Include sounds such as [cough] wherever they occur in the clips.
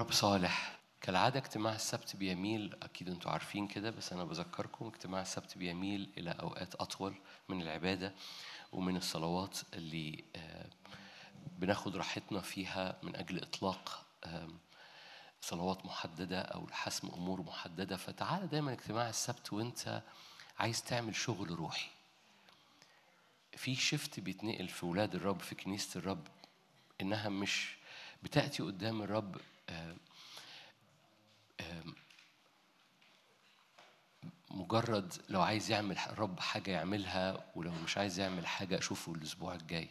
رب صالح كالعادة اجتماع السبت بيميل أكيد أنتوا عارفين كده بس أنا بذكركم اجتماع السبت بيميل إلى أوقات أطول من العبادة ومن الصلوات اللي آه، بناخد راحتنا فيها من أجل إطلاق آم، صلوات محددة أو لحسم أمور محددة. فتعال دايما اجتماع السبت وأنت عايز تعمل شغل روحي. في شفت بيتنقل في ولاد الرب في كنيسة الرب إنها مش بتأتي قدام الرب آه، مجرد لو عايز يعمل الرب حاجة يعملها ولو مش عايز يعمل حاجة أشوفه الأسبوع الجاي.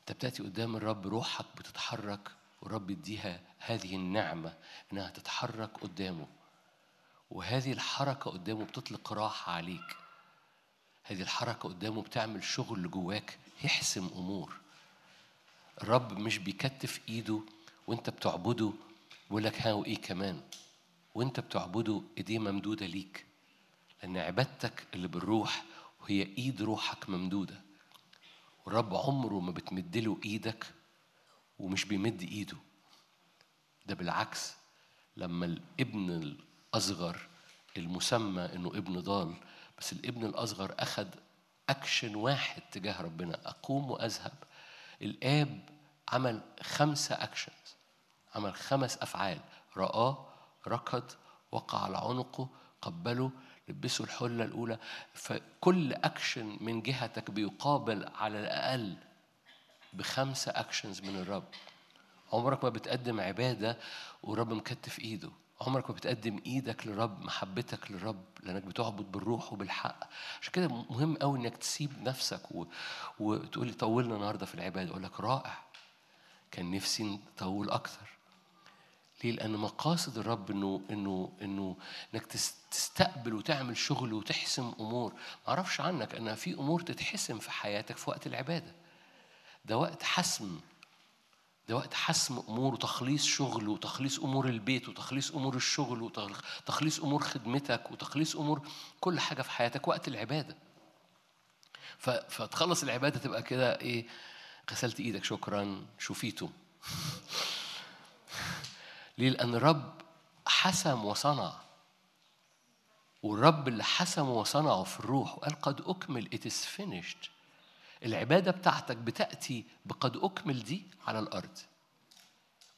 أنت بتأتي قدام الرب روحك بتتحرك والرب يديها هذه النعمة إنها تتحرك قدامه. وهذه الحركة قدامه بتطلق راحة عليك. هذه الحركة قدامه بتعمل شغل جواك يحسم أمور. الرب مش بيكتف إيده وأنت بتعبده بيقول لك ها وإيه كمان؟ وأنت بتعبده إيديه ممدودة ليك لأن عبادتك اللي بالروح وهي إيد روحك ممدودة. والرب عمره ما بتمدله إيدك ومش بيمد إيده. ده بالعكس لما الابن الأصغر المسمى إنه ابن ضال بس الابن الأصغر أخد أكشن واحد تجاه ربنا أقوم وأذهب. الآب عمل خمسة actions. عمل خمس أفعال. رآه ركض وقع على عنقه قبله لبسه الحلة الأولى. فكل أكشن من جهتك بيقابل على الأقل بخمسة actions من الرب. عمرك ما بتقدم عبادة ورب مكتف إيده. عمرك ما بتقدم إيدك للرب محبتك للرب لأنك بتعبد بالروح وبالحق. عشان كده مهم قوي إنك تسيب نفسك و... وتقول لي طولنا النهارده في العبادة. أقول لك رائع. كان نفسي نطول أكتر. ليه؟ لأن مقاصد الرب إنه إنه إنه إنك تس- تستقبل وتعمل شغل وتحسم أمور، ما أعرفش عنك أن في أمور تتحسم في حياتك في وقت العبادة. ده وقت حسم. ده وقت حسم أمور وتخليص شغل وتخليص أمور البيت وتخليص أمور الشغل وتخليص أمور خدمتك وتخليص أمور كل حاجة في حياتك وقت العبادة. فتخلص العبادة تبقى كده إيه؟ غسلت إيدك شكرا. شفيته [laughs] ليه لأن الرب حسم وصنع. والرب اللي حسم وصنعه في الروح وقال قد أكمل it is finished. العبادة بتاعتك بتأتي بقد أكمل دي على الأرض.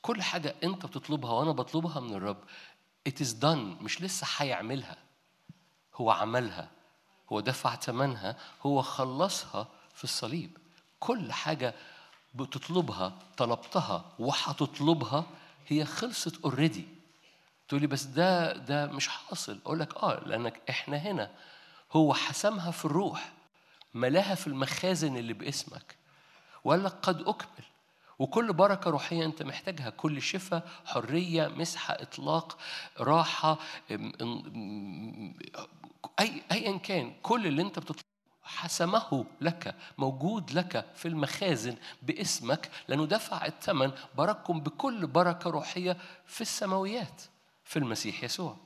كل حاجة أنت بتطلبها وأنا بطلبها من الرب it is done مش لسه هيعملها. هو عملها هو دفع ثمنها هو خلصها في الصليب. كل حاجة بتطلبها طلبتها وهتطلبها هي خلصت اوريدي تقولي بس ده ده مش حاصل. أقول لك آه لأنك إحنا هنا. هو حسمها في الروح. ملاها في المخازن اللي باسمك. وقال لك قد أكمل. وكل بركة روحية أنت محتاجها. كل شفاء حرية مسحة إطلاق راحة أي أيا كان. كل اللي أنت بتطلبه حسمه لك موجود لك في المخازن باسمك لأنه دفع الثمن بارككم بكل بركة روحية في السماويات في المسيح يسوع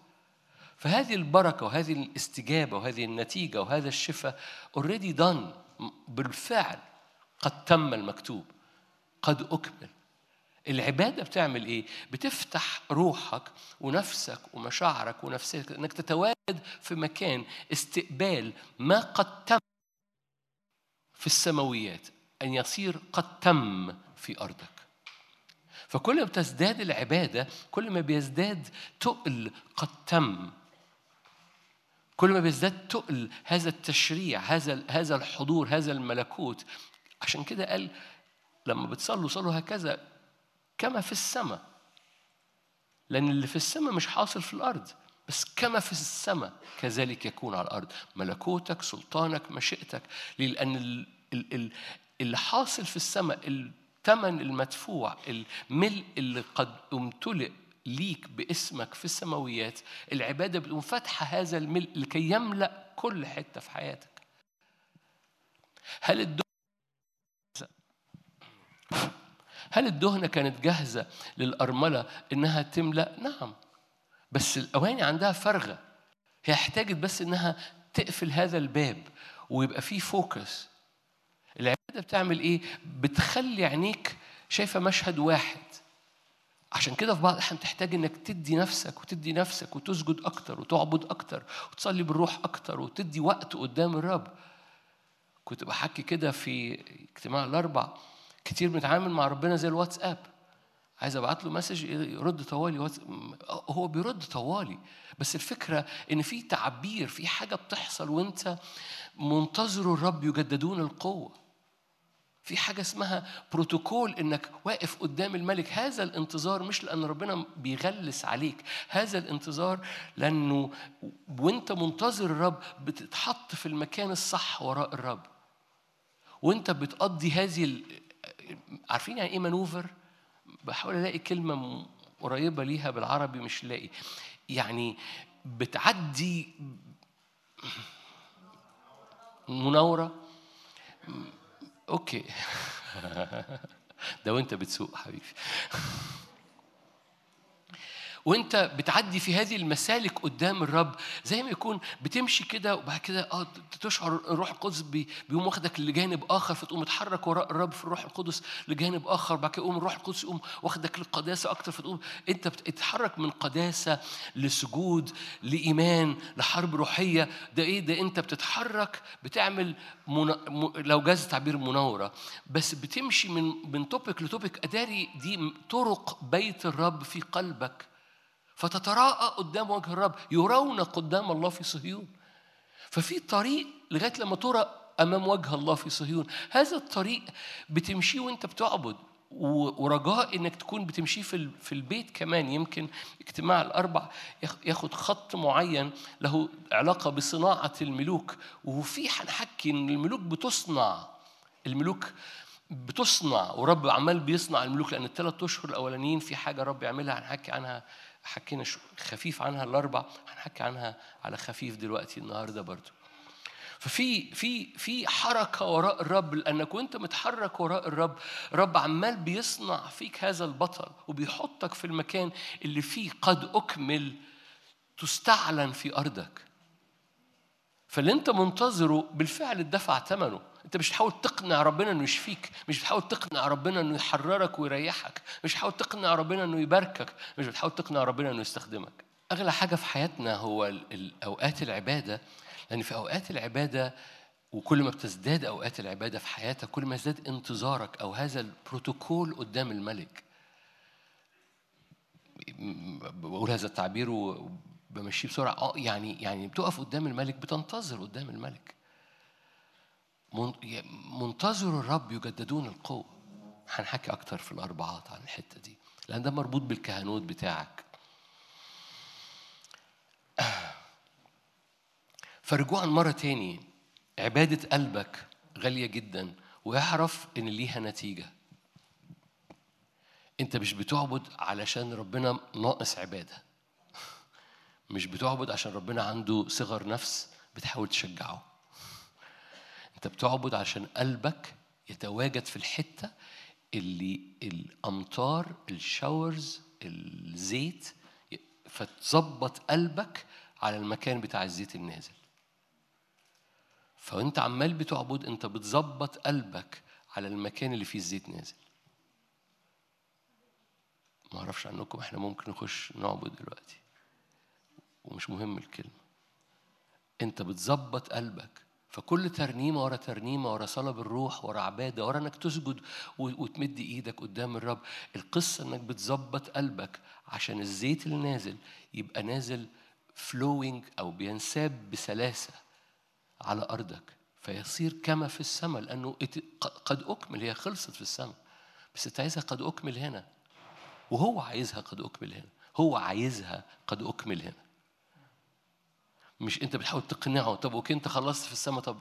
فهذه البركة وهذه الاستجابة وهذه النتيجة وهذا الشفاء already done بالفعل قد تم المكتوب قد أكمل العبادة بتعمل إيه؟ بتفتح روحك ونفسك ومشاعرك ونفسك إنك تتواجد في مكان استقبال ما قد تم في السماويات أن يصير قد تم في أرضك. فكل ما بتزداد العبادة كل ما بيزداد تقل قد تم. كل ما بيزداد تقل هذا التشريع هذا هذا الحضور هذا الملكوت. عشان كده قال لما بتصلوا صلوا هكذا كما في السماء. لأن اللي في السماء مش حاصل في الأرض. بس كما في السماء كذلك يكون على الأرض ملكوتك سلطانك مشيئتك؟ لأن ال- ال- ال- اللي حاصل في السماء الثمن المدفوع الملء اللي قد امتلئ ليك باسمك في السماويات العبادة بتقوم فاتحة هذا الملء لكي يملأ كل حتة في حياتك هل هل الدهنة كانت جاهزة للأرملة إنها تملأ؟ نعم بس الأواني عندها فارغة هي احتاجت بس إنها تقفل هذا الباب ويبقى فيه focus. العبادة بتعمل إيه؟ بتخلي عينيك شايفة مشهد واحد. عشان كده في بعض الأحيان تحتاج إنك تدي نفسك وتدي نفسك وتسجد أكتر وتعبد أكتر وتصلي بالروح أكتر وتدي وقت قدام الرب. كنت بحكي كده في اجتماع الأربع. كتير بنتعامل مع ربنا زي الواتساب. عايز أبعت له message يرد طوالي هو بيرد طوالي. بس الفكرة إن في تعبير في حاجة بتحصل وأنت منتظر الرب يجددون القوة. في حاجة اسمها بروتوكول إنك واقف قدام الملك. هذا الانتظار مش لأن ربنا بيغلس عليك. هذا الانتظار لأنه وأنت منتظر الرب بتتحط في المكان الصح وراء الرب. وأنت بتقضي هذه. عارفين يعني إيه مانوفر؟ بحاول ألاقي كلمة قريبة ليها بالعربي مش لاقي. يعني بتعدي مناورة؟ أوكي. [laughs] ده وأنت بتسوق حبيبي. [laughs] وانت بتعدي في هذه المسالك قدام الرب زي ما يكون بتمشي كده وبعد كده آه تشعر الروح القدس بيقوم واخدك لجانب آخر فتقوم متحرك وراء الرب في الروح القدس لجانب آخر بعد كده يقوم الروح القدس يقوم واخدك للقداسة أكتر فتقوم انت بتتحرك من قداسة لسجود لإيمان لحرب روحية. ده إيه؟ ده انت بتتحرك بتعمل من... لو جاز تعبير مناورة بس بتمشي من من توبيك لتوبيك أداري دي طرق بيت الرب في قلبك. فتتراءى قدام وجه الرب يرون قدام الله في صهيون. ففي طريق لغاية لما ترى أمام وجه الله في صهيون. هذا الطريق بتمشيه وأنت بتعبد ورجاء إنك تكون بتمشيه في في البيت كمان. يمكن اجتماع الأربع ياخد خط معين له علاقة بصناعة الملوك. وفي هنحكي إن الملوك بتصنع الملوك بتصنع ورب عمال بيصنع الملوك لأن الثلاث أشهر الأولانيين في حاجة رب يعملها هنحكي عنها حكينا خفيف عنها الأربع هنحكي عنها على خفيف دلوقتي النهارده برضو. ففي في في حركة وراء الرب لأنك وأنت متحرك وراء الرب رب عمال بيصنع فيك هذا البطل وبيحطك في المكان اللي فيه قد أكمل تستعلن في أرضك. فاللي أنت منتظره بالفعل اتدفع ثمنه انت مش بتحاول تقنع ربنا انه يشفيك مش بتحاول تقنع ربنا انه يحررك ويريحك مش بتحاول تقنع ربنا انه يباركك مش بتحاول تقنع ربنا انه يستخدمك. أغلى حاجة في حياتنا هو الاوقات العبادة لأن في أوقات العبادة وكل ما بتزداد أوقات العبادة في حياتك كل ما يزداد انتظارك أو هذا البروتوكول قدام الملك. بقول هذا التعبير وبمشيه بسرعة آه يعني يعني بتقف قدام الملك بتنتظر قدام الملك. منتظر الرب يجددون القوة. هنحكي أكتر في الأربعات عن الحتة دي لأن ده مربوط بالكهنوت بتاعك. [clears throat] فرجوعا مرة تاني. عبادة قلبك غالية جدا ويعرف إن ليها نتيجة. أنت مش بتعبد علشان ربنا ناقص عبادة. [laughs] مش بتعبد عشان ربنا عنده صغر نفس بتحاول تشجعه. انت بتعبد عشان قلبك يتواجد في الحتة اللي الأمطار الشاورز الزيت فتظبط قلبك على المكان بتاع الزيت النازل. فانت عمال بتعبد انت بتظبط قلبك على المكان اللي فيه الزيت نازل. ما أعرفش عنكم إحنا ممكن نخش نعبد دلوقتي. ومش مهم الكلمة. انت بتظبط قلبك فكل ترنيمة ورا ترنيمة ورا صلاة بالروح ورا عبادة ورا إنك تسجد وتمد إيدك قدام الرب. القصة إنك بتظبط قلبك عشان الزيت اللي نازل يبقى نازل فلوينج أو بينساب بسلاسة على أرضك. فيصير كما في السماء لأنه قد أكمل هي خلصت في السماء. بس أنت عايزها قد أكمل هنا. وهو عايزها قد أكمل هنا. هو عايزها قد أكمل هنا. مش انت بتحاول تقنعه. طب okay انت خلصت في السماء طب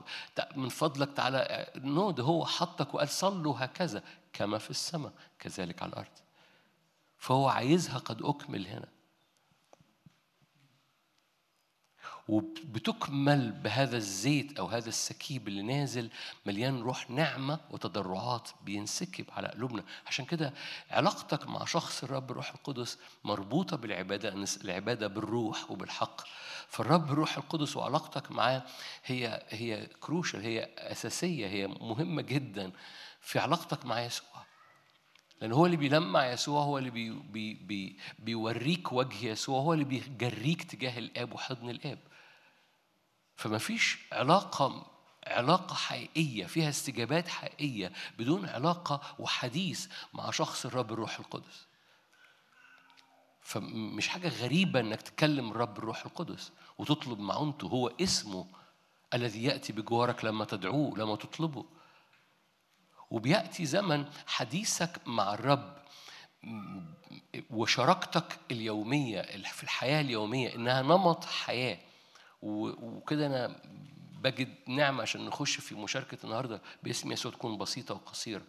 من فضلك تعالى no ده هو حطك وقال صلوا هكذا كما في السماء كذلك على الأرض. فهو عايزها قد أكمل هنا. وبتكمل بهذا الزيت أو هذا السكيب اللي نازل مليان روح نعمه وتضرعات بينسكب على قلوبنا. عشان كده علاقتك مع شخص الرب الروح القدس مربوطة بالعبادة العبادة بالروح وبالحق. فالرب الروح القدس وعلاقتك معاه هي هي crucial هي أساسية هي مهمة جدا في علاقتك مع يسوع. لأن هو اللي بيلمع يسوع هو اللي بي بي بي بيوريك وجه يسوع هو اللي بيجريك تجاه الآب وحضن الآب. فما فيش علاقة علاقة حقيقية فيها استجابات حقيقية بدون علاقة وحديث مع شخص الرب الروح القدس. فمش حاجة غريبة إنك تكلم الرب الروح القدس. وتطلب معونته هو اسمه الذي يأتي بجوارك لما تدعوه لما تطلبه. وبيأتي زمن حديثك مع الرب وشراكتك اليومية في الحياة اليومية إنها نمط حياة. وكده أنا بجد نعمة عشان نخش في مشاركة النهاردة باسم يسوع تكون بسيطة وقصيرة.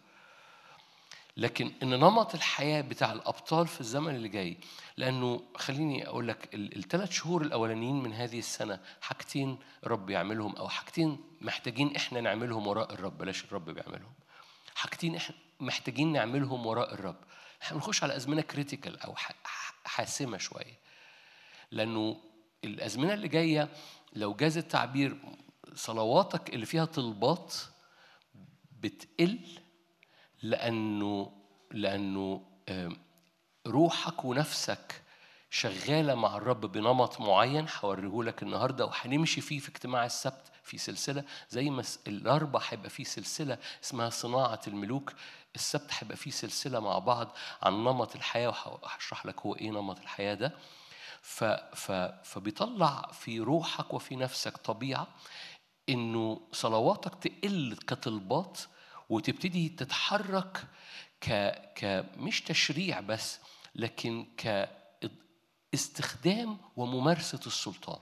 لكن إن نمط الحياة بتاع الأبطال في الزمن اللي جاي لأنه خليني أقول لك الثلاث شهور الأولانيين من هذه السنة حاجتين رب يعملهم أو حاجتين محتاجين إحنا نعملهم وراء الرب بلاش الرب بيعملهم. حاجتين إحنا محتاجين نعملهم وراء الرب. إحنا بنخش على أزمنة كريتيكال أو حاسمة شوية. لأنه الأزمنة اللي جاية لو جاز التعبير صلواتك اللي فيها طلبات بتقل لأنه لأنه روحك ونفسك شغالة مع الرب بنمط معين هوريه لك النهاردة وهنمشي فيه في اجتماع السبت في سلسلة. زي ما الأربع هيبقى فيه سلسلة اسمها صناعة الملوك. السبت هيبقى فيه سلسلة مع بعض عن نمط الحياة وهشرح لك هو إيه نمط الحياة ده. ف ف فبيطلع في روحك وفي نفسك طبيعة إنه صلواتك تقل كطلبات وتبتدي تتحرك ك ك مش تشريع بس لكن كاستخدام وممارسة السلطان.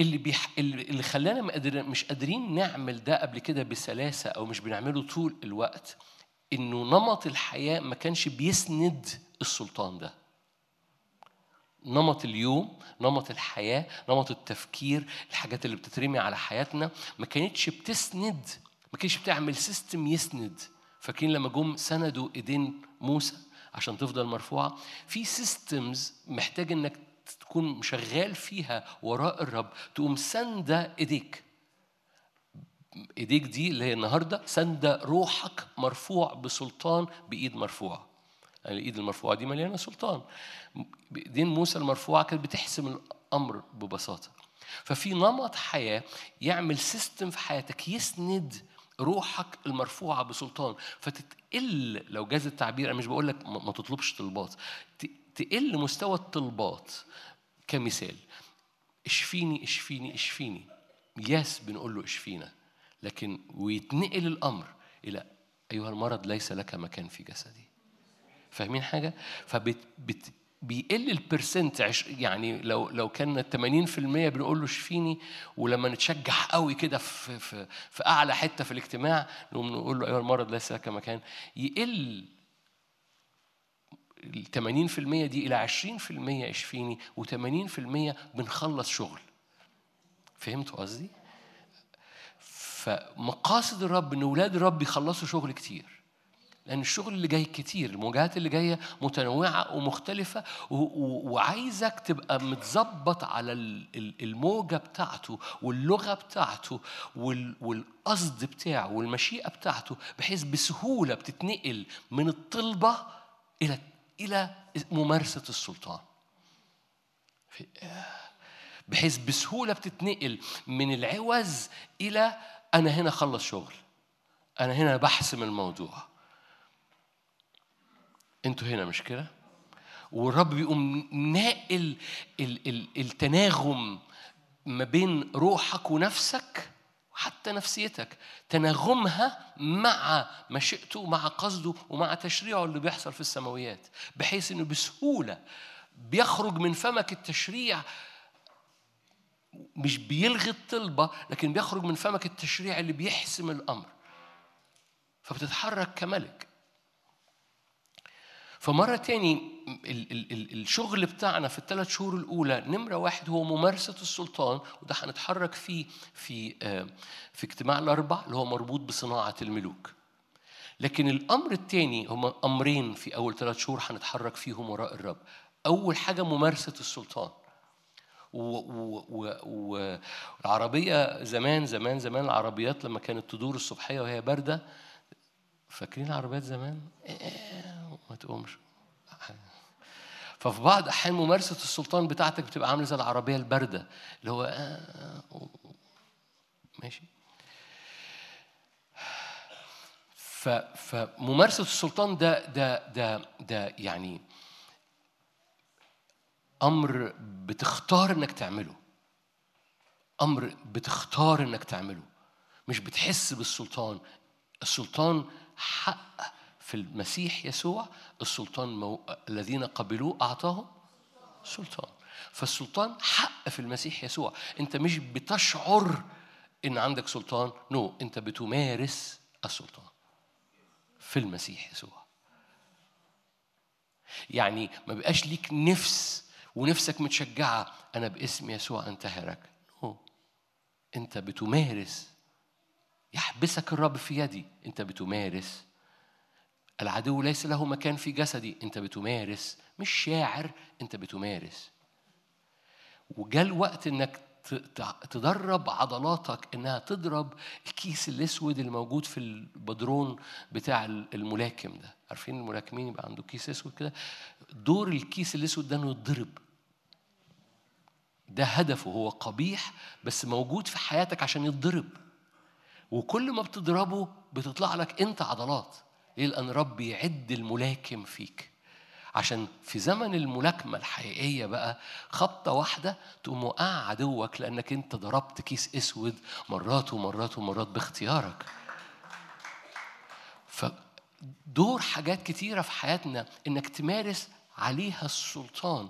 اللي بيح... اللي خلانا مش قادرين نعمل ده قبل كده بسلاسة أو مش بنعمله طول الوقت إنه نمط الحياة ما كانش بيسند السلطان ده. نمط اليوم نمط الحياة نمط التفكير الحاجات اللي بتترمي على حياتنا ما كانتش بتسند ما كانتش بتعمل system يسند. فاكرين لما جم سندوا ايدين موسى عشان تفضل مرفوعة؟ في systems محتاج انك تكون شغال فيها وراء الرب تقوم سندة ايديك. ايديك دي اللي هي النهارده سندة روحك مرفوع بسلطان بإيد مرفوعة. يعني الإيد المرفوعة دي مليانة سلطان. بايدين موسى المرفوعة كانت بتحسم الأمر ببساطة. ففي نمط حياة يعمل system في حياتك يسند روحك المرفوعة بسلطان. فتتقل لو جاز التعبير أنا مش بقول لك ما تطلبش طلبات. تقل مستوى الطلبات كمثال. اشفيني اشفيني اشفيني. ياس بنقول له اشفينا. لكن ويتنقل الأمر إلى أيها المرض ليس لك مكان في جسدي. فاهمين حاجة؟ فبت بت بيقل البرسنت يعني لو لو كان 80% بنقول له شفيني ولما نتشجع قوي كده في, في, في أعلى حتة في الاجتماع نقوم نقول له ايها المرض ليس لك مكان. يقل ال 80% دي إلى 20% اشفيني و80% بنخلص شغل. فهمتوا قصدي؟ فمقاصد الرب إن أولاد الرب يخلصوا شغل كتير. لأن الشغل اللي جاي كتير المواجهات اللي جاية متنوعة ومختلفة وعايزك تبقى متظبط على الموجة بتاعته واللغة بتاعته والقصد بتاعه والمشيئة بتاعته بحيث بسهولة بتتنقل من الطلبة إلى إلى ممارسة السلطان. بحيث بسهولة بتتنقل من العوز إلى أنا هنا خلص شغل أنا هنا بحسم الموضوع. أنتوا هنا مش كده؟ والرب بيقوم ناقل التناغم ما بين روحك ونفسك وحتى نفسيتك. تناغمها مع مشيئته ومع قصده ومع تشريعه اللي بيحصل في السماويات بحيث إنه بسهولة بيخرج من فمك التشريع. مش بيلغي الطلبة لكن بيخرج من فمك التشريع اللي بيحسم الأمر. فبتتحرك كملك. فمرة تاني الشغل بتاعنا في الثلاث شهور الأولى نمرة واحد هو ممارسة السلطان وده هنتحرك فيه في في اجتماع الأربع اللي هو مربوط بصناعة الملوك. لكن الأمر الثاني هما أمرين في أول ثلاث شهور هنتحرك فيهم وراء الرب. أول حاجة ممارسة السلطان. والعربية زمان زمان زمان العربيات لما كانت تدور الصبحية وهي باردة فاكرين عربيات زمان؟ إيه، ما تقومش. ففي بعض أحيان ممارسة السلطان بتاعتك بتبقى عاملة زي العربية الباردة اللي هو آه، آه، ماشي. فممارسة السلطان ده ده ده ده يعني أمر بتختار إنك تعمله. أمر بتختار إنك تعمله. مش بتحس بالسلطان. السلطان حق في المسيح يسوع السلطان مو... الذين قبلوه أعطاهم سلطان فالسلطان حق في المسيح يسوع أنت مش بتشعر إن عندك سلطان نو no. أنت بتمارس السلطان في المسيح يسوع يعني ما بقاش ليك نفس ونفسك متشجعة أنا باسم يسوع أنتهرك نو no. أنت بتمارس يحبسك الرب في يدي. أنت بتمارس. العدو ليس له مكان في جسدي. انت بتمارس. مش شاعر. انت بتمارس. وجاء الوقت انك تدرب عضلاتك انها تضرب الكيس الأسود الموجود في البدرون بتاع الملاكم ده. عارفين الملاكمين يبقى عنده كيس أسود كده؟ دور الكيس الأسود ده إنه يتضرب. ده هدفه. هو قبيح بس موجود في حياتك عشان يتضرب. وكل ما بتضربه بتطلع لك انت عضلات. ليه؟ لأن رب يعد الملاكم فيك. عشان في زمن الملاكمة الحقيقية بقى خبطة واحدة تقوم وقع عدوك لأنك أنت ضربت كيس أسود مرات ومرات ومرات باختيارك. فدور حاجات كتيرة في حياتنا إنك تمارس عليها السلطان.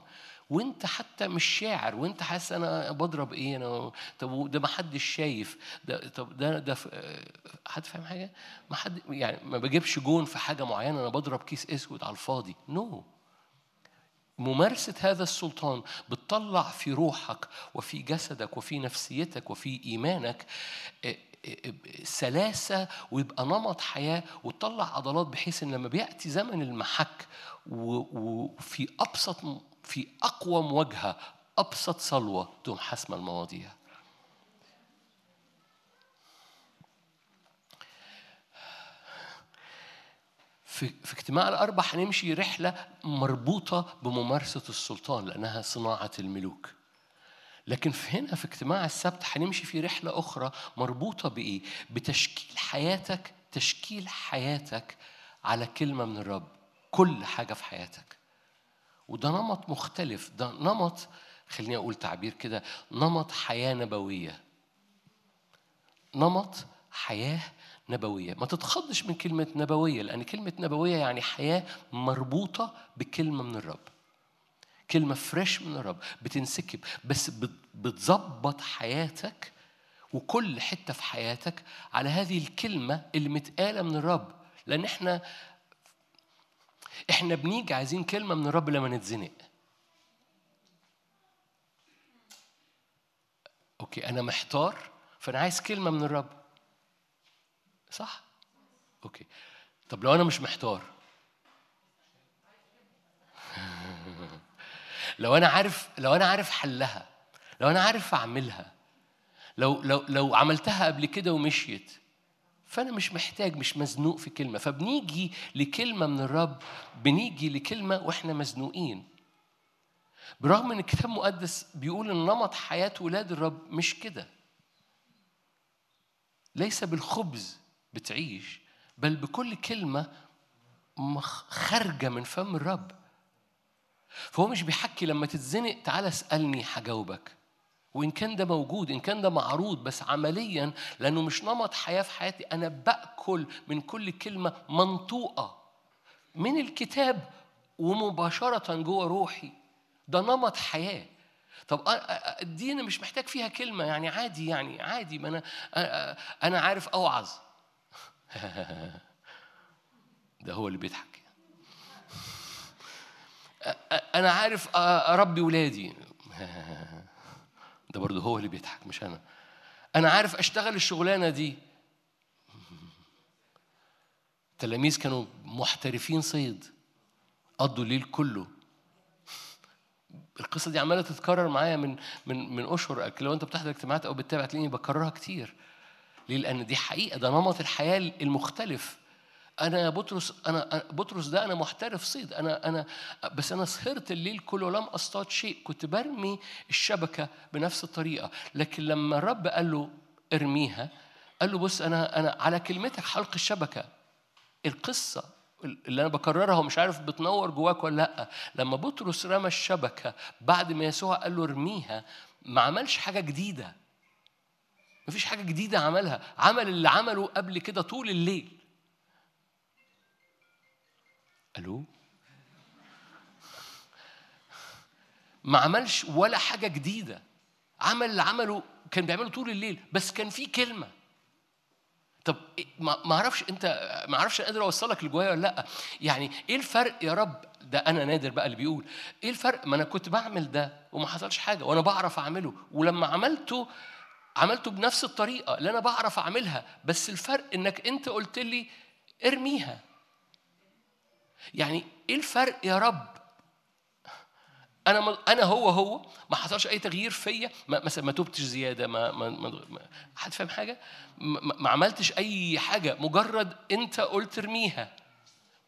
وانت حتى مش شاعر وانت حاسس أنا بضرب إيه أنا طب ده ما حدش شايف ده طب ده ده حد فاهم حاجة؟ ما حد يعني ما بجيبش جون في حاجة معينة أنا بضرب كيس أسود على الفاضي no no. ممارسة هذا السلطان بتطلع في روحك وفي جسدك وفي نفسيتك وفي إيمانك سلاسة ويبقى نمط حياة وتطلع عضلات بحيث إن لما بيأتي زمن المحك وفي أبسط في أقوى مواجهة أبسط صلوة تقوم حسم المواضيع. في, في اجتماع الأربع هنمشي رحلة مربوطة بممارسة السلطان لأنها صناعة الملوك. لكن في هنا في اجتماع السبت هنمشي في رحلة أخرى مربوطة بإيه؟ بتشكيل حياتك تشكيل حياتك على كلمة من الرب. كل حاجة في حياتك. وده نمط مختلف. ده نمط خليني أقول تعبير كده نمط حياة نبوية. نمط حياة نبوية. ما تتخضش من كلمة نبوية لأن كلمة نبوية يعني حياة مربوطة بكلمة من الرب. كلمة فريش من الرب بتنسكب. بس بتظبط حياتك وكل حتة في حياتك على هذه الكلمة اللي متقالة من الرب. لأن إحنا إحنا بنيجي عايزين كلمة من الرب لما نتزنق. okay أنا محتار فأنا عايز كلمة من الرب. صح؟ okay. طب لو أنا مش محتار. [laughs] لو أنا عارف لو أنا عارف حلها لو أنا عارف أعملها لو لو لو عملتها قبل كده ومشيت فأنا مش محتاج مش مزنوق في كلمة. فبنيجي لكلمة من الرب بنيجي لكلمة وإحنا مزنوقين. برغم إن الكتاب المقدس بيقول إن نمط حياة ولاد الرب مش كده. ليس بالخبز بتعيش بل بكل كلمة خارجة من فم الرب. فهو مش بيحكي لما تتزنق تعالى اسألني هجاوبك. وإن كان ده موجود إن كان ده معروض بس عمليا لأنه مش نمط حياة في حياتي أنا بأكل من كل كلمة منطوقة من الكتاب ومباشرة جوه روحي. ده نمط حياة. طب الدين مش محتاج فيها كلمة يعني عادي يعني عادي ما أنا أنا عارف أوعظ. [laughs] ده هو اللي بيضحك. [laughs] أنا عارف أربي ولادي. [laughs] ده برضه هو اللي بيضحك مش أنا. أنا عارف أشتغل الشغلانة دي. التلاميذ كانوا محترفين صيد. قضوا الليل كله. القصة دي عمالة تتكرر معايا من من من أشهر. لو أنت بتحضر اجتماعات أو بتتابع تلاقيني بكررها كتير. ليه؟ لأن دي حقيقة ده نمط الحياة المختلف. أنا يا بطرس أنا بطرس ده أنا محترف صيد. أنا أنا بس أنا سهرت الليل كله ولم أصطاد شيء. كنت برمي الشبكة بنفس الطريقة. لكن لما الرب قال له ارميها قال له بص أنا أنا على كلمتك حلق الشبكة. القصة اللي أنا بكررها ومش عارف بتنور جواك ولا لأ. لما بطرس رمى الشبكة بعد ما يسوع قال له ارميها ما عملش حاجة جديدة. مفيش حاجة جديدة عملها. عمل اللي عمله قبل كده طول الليل. ألو؟ ما عملش ولا حاجة جديدة. عمل اللي عمله كان بيعمله طول الليل بس كان في كلمة. طب ما ما أعرفش أنت ما أعرفش قادر أوصلك اللي جوايا ولا لأ. يعني إيه الفرق يا رب؟ ده أنا نادر بقى اللي بيقول. إيه الفرق؟ ما أنا كنت بعمل ده وما حصلش حاجة وأنا بعرف أعمله. ولما عملته عملته بنفس الطريقة اللي أنا بعرف أعملها. بس الفرق إنك أنت قلت لي ارميها. يعني إيه الفرق يا رب؟ أنا أنا هو هو ما حصلش أي تغيير فيا ما مثلا ما تبتش زيادة ما ما, ما, حد فاهم حاجة؟ ما, ما- عملتش أي حاجة مجرد أنت قلت ارميها.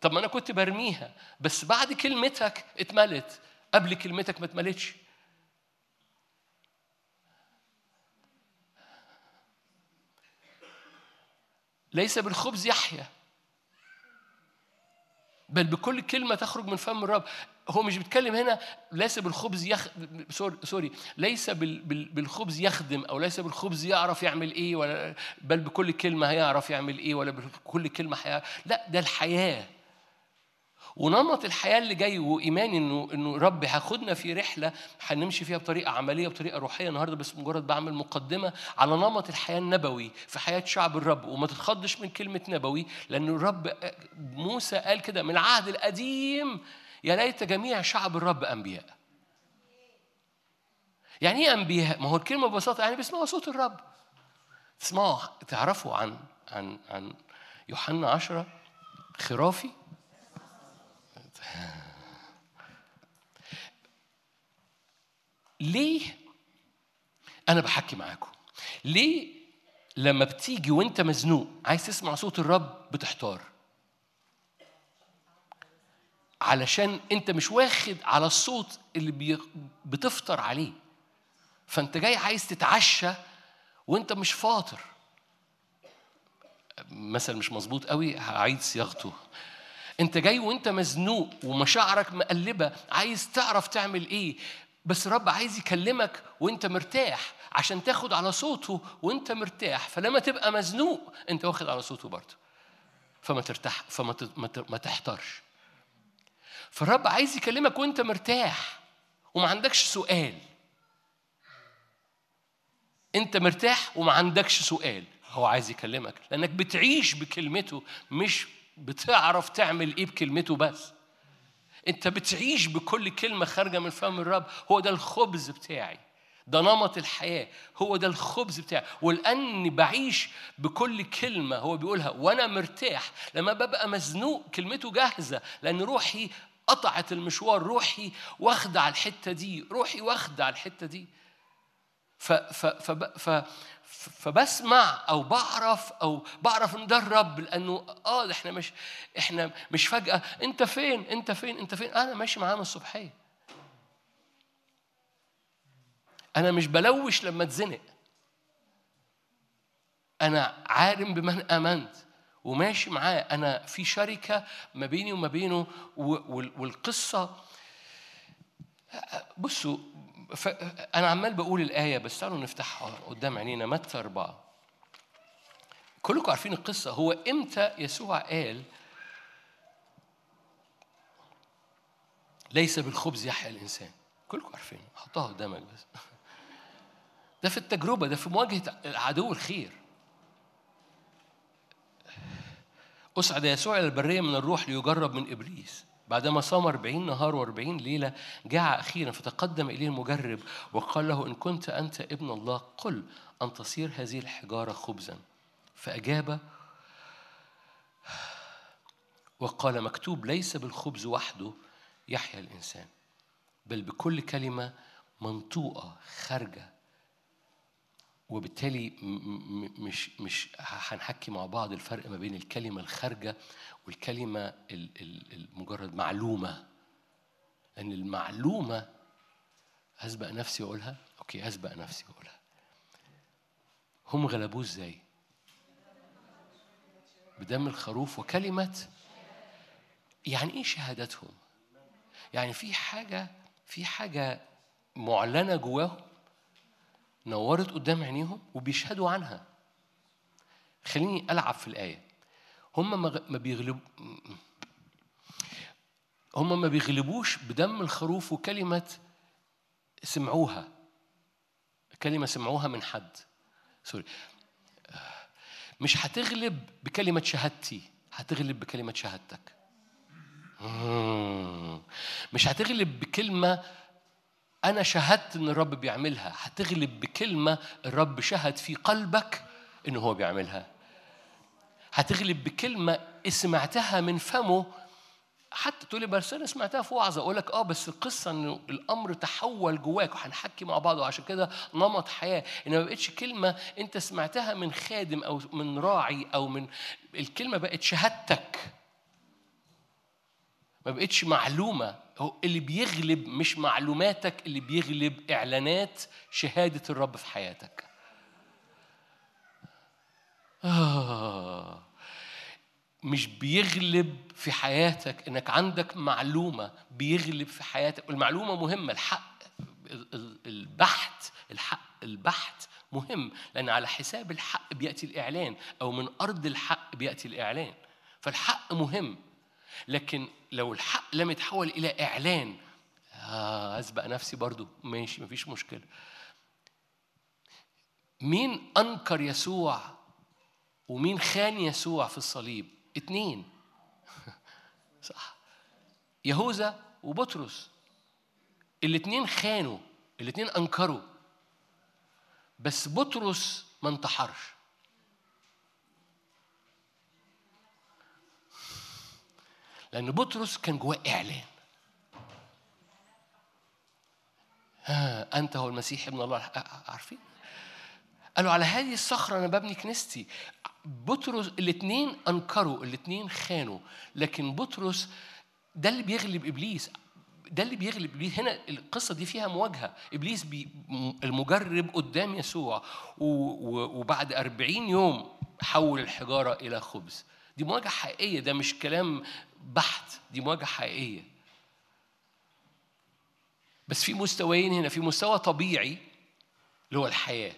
طب ما أنا كنت برميها بس بعد كلمتك اتملت. قبل كلمتك ما اتملتش. ليس بالخبز يحيى بل بكل كلمة تخرج من فم الرب. هو مش بيتكلم هنا ليس بالخبز يخ... سوري ليس بال... بال... بالخبز يخدم أو ليس بالخبز يعرف يعمل إيه ولا بل بكل كلمة هيعرف يعمل إيه ولا بكل كلمة هيعرف لا ده الحياة. ونمط الحياة اللي جاي وايماني انه إنه رب هياخدنا في رحلة هنمشي فيها بطريقة عملية بطريقة روحية النهارده بس مجرد بعمل مقدمة على نمط الحياة النبوي في حياة شعب الرب وما تتخضش من كلمة نبوي لأن الرب موسى قال كده من العهد القديم يا ليت جميع شعب الرب أنبياء. يعني إيه أنبياء؟ ما هو الكلمة ببساطة يعني بيسمعوا صوت الرب. تسمعوا تعرفوا عن عن عن يوحنا عشرة خرافي ليه أنا بحكي معاكم؟ ليه لما بتيجي وأنت مزنوق عايز تسمع صوت الرب بتحتار؟ علشان أنت مش واخد على الصوت اللي بي... بتفطر عليه. فأنت جاي عايز تتعشى وأنت مش فاطر. مثل مش مظبوط قوي هعيد صياغته. انت جاي وانت مزنوق ومشاعرك مقلبة عايز تعرف تعمل إيه. بس رب عايز يكلمك وانت مرتاح عشان تاخد على صوته وانت مرتاح. فلما تبقى مزنوق انت واخد على صوته برضه. فما ترتاح فما ما تحترش فالرب عايز يكلمك وانت مرتاح وما عندكش سؤال. انت مرتاح وما عندكش سؤال. هو عايز يكلمك لانك بتعيش بكلمته مش بتعرف تعمل إيه بكلمته بس. أنت بتعيش بكل كلمة خارجة من فم الرب. هو ده الخبز بتاعي. ده نمط الحياة. هو ده الخبز بتاعي. ولأني بعيش بكل كلمة هو بيقولها. وأنا مرتاح لما ببقى مزنوق كلمته جاهزة. لأن روحي قطعت المشوار. روحي واخدة على الحتة دي. روحي واخدة على الحتة دي. ف ف فب ف فبسمع أو بعرف أو بعرف إن ده الرب لأنه آه إحنا مش إحنا مش فجأة. أنت فين؟ أنت فين؟ أنت فين؟ أنا ماشي معاه من الصبحية. أنا مش بلوش لما اتزنق. أنا عالم بمن آمنت وماشي معاه. أنا في شركة ما بيني وما بينه والقصة بصوا. أنا عمال بقول الآية بس تعالوا نفتحها قدام عينينا. متى أربعة؟ كلكم عارفين القصة. هو إمتى يسوع قال ليس بالخبز يحيا الإنسان؟ كلكم عارفين. حطها قدامك بس ده في التجربة ده في مواجهة عدو الخير. أصعد يسوع إلى البرية من الروح ليجرب من إبليس. بعدما صام أربعين نهار وأربعين ليلة جاع أخيرا فتقدم إليه المجرب وقال له إن كنت أنت ابن الله قل أن تصير هذه الحجارة خبزا. فأجاب وقال مكتوب ليس بالخبز وحده يحيا الإنسان بل بكل كلمة منطوقة خارجة وبالتالي مش مش هنحكي مع بعض الفرق ما بين الكلمة الخارجة والكلمة ال- ال- المجرد معلومة لأن المعلومة أسبق نفسي وأقولها أوكي أسبق نفسي وأقولها هم غلبوه إزاي؟ بدم الخروف وكلمة يعني إيه شهادتهم؟ يعني في حاجة في حاجة معلنة جواهم نورت قدام عينيهم وبيشهدوا عنها. خليني ألعب في الآية. هم ما بيغلب هم ما بيغلبوش بدم الخروف وكلمة سمعوها. كلمة سمعوها من حد. سوري. مش هتغلب بكلمة شهادتي هتغلب بكلمة شهادتك. مش هتغلب بكلمة أنا شهدت إن الرب بيعملها. هتغلب بكلمة الرب شهد في قلبك إن هو بيعملها. هتغلب بكلمة سمعتها من فمه. حتى تقول لي بس أنا سمعتها في وعظة. أقول لك آه بس القصة انه الأمر تحول جواك وهنحكي مع بعض. وعشان كده نمط حياة. إن ما بقتش كلمة أنت سمعتها من خادم أو من راعي أو من الكلمة بقت شهادتك. ما بقتش معلومة. هو اللي بيغلب مش معلوماتك اللي بيغلب إعلانات شهادة الرب في حياتك. آه. مش بيغلب في حياتك إنك عندك معلومة بيغلب في حياتك. والمعلومة مهمة الحق البحث الحق البحث مهم لأن على حساب الحق بيأتي الإعلان أو من أرض الحق بيأتي الإعلان. فالحق مهم لكن لو الحق لم يتحول إلى إعلان آه أسبق نفسي برضو. ماشي مفيش مشكلة. مين أنكر يسوع ومين خان يسوع في الصليب؟ اتنين. [laughs] صح. يهوذا وبطرس. الاتنين خانوا الاتنين أنكروا. بس بطرس ما انتحرش. لأن بطرس كان جواه إعلان. ها أنت هو المسيح ابن الله. عارفين؟ قالوا على هذه الصخرة أنا ببني كنيستي. بطرس الاثنين أنكروا الاثنين خانوا. لكن بطرس ده اللي بيغلب إبليس. ده اللي بيغلب إبليس. هنا القصة دي فيها مواجهة. إبليس بي المجرب قدام يسوع. وبعد أربعين يوم حول الحجارة إلى خبز. دي مواجهة حقيقية. ده مش كلام بحت. دي مواجهة حقيقية. بس في مستويين هنا في مستوى طبيعي اللي هو الحياة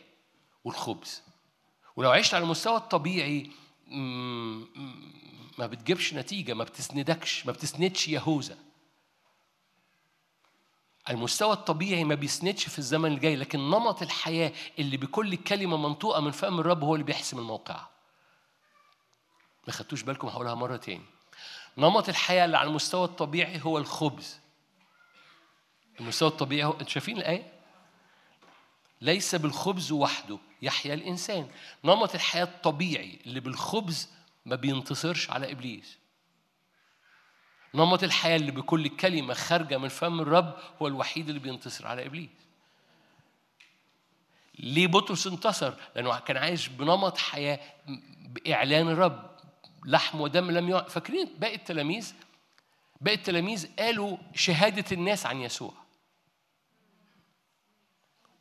والخبز. ولو عشت على المستوى الطبيعي ما بتجيبش نتيجة ما بتسندكش ما بتسندش يهوذا المستوى الطبيعي ما بيسندش في الزمن الجاي لكن نمط الحياة اللي بكل كلمة منطوقة من فم الرب هو اللي بيحسم الموقع. ما خدتوش بالكم هقولها مرة تاني. نمط الحياة اللي على المستوى الطبيعي هو الخبز. المستوى الطبيعي هو أنتوا شايفين الآية؟ ليس بالخبز وحده يحيا الإنسان. نمط الحياة الطبيعي اللي بالخبز ما بينتصرش على إبليس. نمط الحياة اللي بكل كلمة خارجة من فم الرب هو الوحيد اللي بينتصر على إبليس. ليه بطرس انتصر؟ لأنه كان عايش بنمط حياة بإعلان الرب. لحم ودم لم يع... فاكرين باقي التلاميذ؟ باقي التلاميذ قالوا شهادة الناس عن يسوع.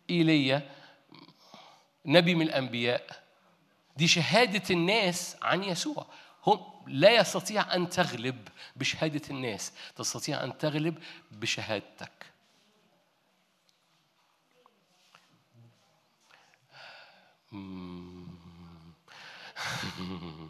إيليا نبي من الأنبياء دي شهادة الناس عن يسوع. هم لا يستطيع أن تغلب بشهادة الناس تستطيع أن تغلب بشهادتك. [laughs]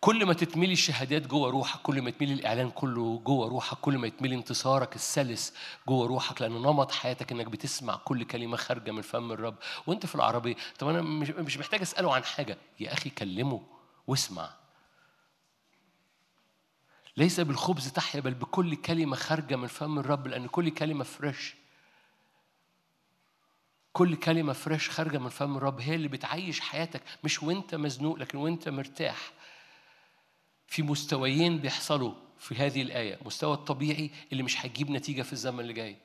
كل ما تتملي الشهادات جوه روحك كل ما يتملي الإعلان كله جوه روحك كل ما يتملي انتصارك السلس جوه روحك لأن نمط حياتك إنك بتسمع كل كلمة خارجة من فم الرب. وأنت في العربية طب أنا مش محتاج أسأله عن حاجة. يا أخي كلمه واسمع. ليس بالخبز تحيا بل بكل كلمة خارجة من فم الرب لأن كل كلمة فريش كل كلمة فريش خارجة من فم الرب هي اللي بتعيش حياتك مش وأنت مزنوق لكن وأنت مرتاح. في مستويين بيحصلوا في هذه الآية مستوى الطبيعي اللي مش هيجيب نتيجة في الزمن اللي جاي.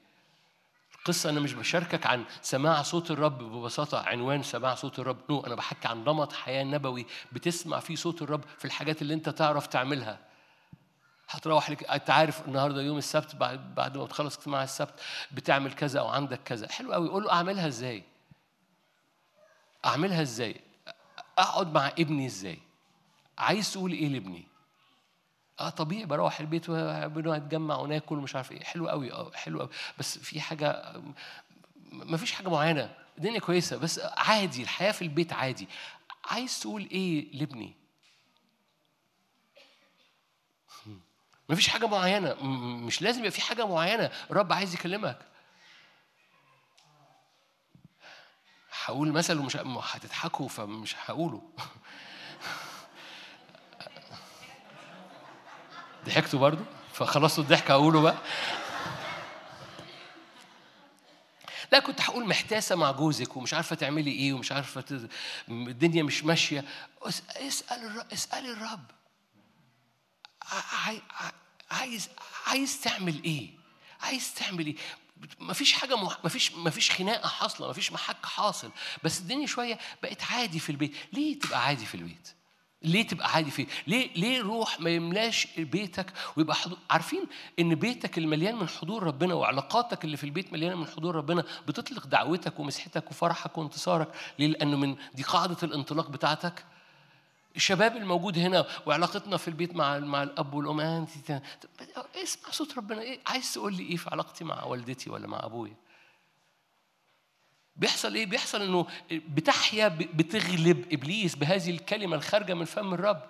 قصة أنا مش بشاركك عن سماع صوت الرب ببساطة عنوان سماع صوت الرب. نو أنا بحكي عن نمط حياة نبوي بتسمع فيه صوت الرب في الحاجات اللي أنت تعرف تعملها. هتروح لك أنت عارف النهارده يوم السبت بعد بعد ما تخلص اجتماع السبت بتعمل كذا أو عندك كذا. حلو قوي قول له أعملها إزاي؟ أعملها إزاي؟ أقعد مع ابني إزاي؟ عايز تقول إيه لابني؟ آه طبيعي بروح البيت ونتجمع وناكل ومش عارف إيه. حلو قوي آه حلو قوي بس في حاجة ما فيش حاجة معينة. الدنيا كويسة بس عادي الحياة في البيت عادي. عايز تقول إيه لابني؟ ما فيش حاجة معينة. مش لازم يبقى في حاجة معينة. الرب عايز يكلمك. هقول مثل ومش هتضحكوا فمش هقوله. [laughs] ضحكتوا برضو فخلصتوا الضحك هقوله بقى. لا كنت هقول محتاسة مع جوزك ومش عارفة تعملي إيه ومش عارفة تز... الدنيا مش ماشية. اسأل الرب. اسالي الرب عايز عايز تعمل إيه؟ عايز تعمل إيه؟ ما فيش حاجة مح... ما فيش ما فيش خناقة حاصلة ما فيش محك حاصل. بس الدنيا شوية بقت عادي في البيت. ليه تبقى عادي في البيت؟ ليه تبقى عادي فيه؟ ليه ليه روح ما يملاش بيتك ويبقى حضور؟ عارفين إن بيتك المليان من حضور ربنا وعلاقاتك اللي في البيت مليانة من حضور ربنا بتطلق دعوتك ومسحتك وفرحك وانتصارك. ليه؟ لأنه من دي قاعدة الانطلاق بتاعتك. الشباب الموجود هنا وعلاقتنا في البيت مع مع الأب والأم انت اسمع صوت ربنا. إيه عايز تقول لي إيه في علاقتي مع والدتي ولا مع أبويا؟ بيحصل إيه بيحصل إنه بتحيا بتغلب إبليس بهذه الكلمة الخارجة من فم الرب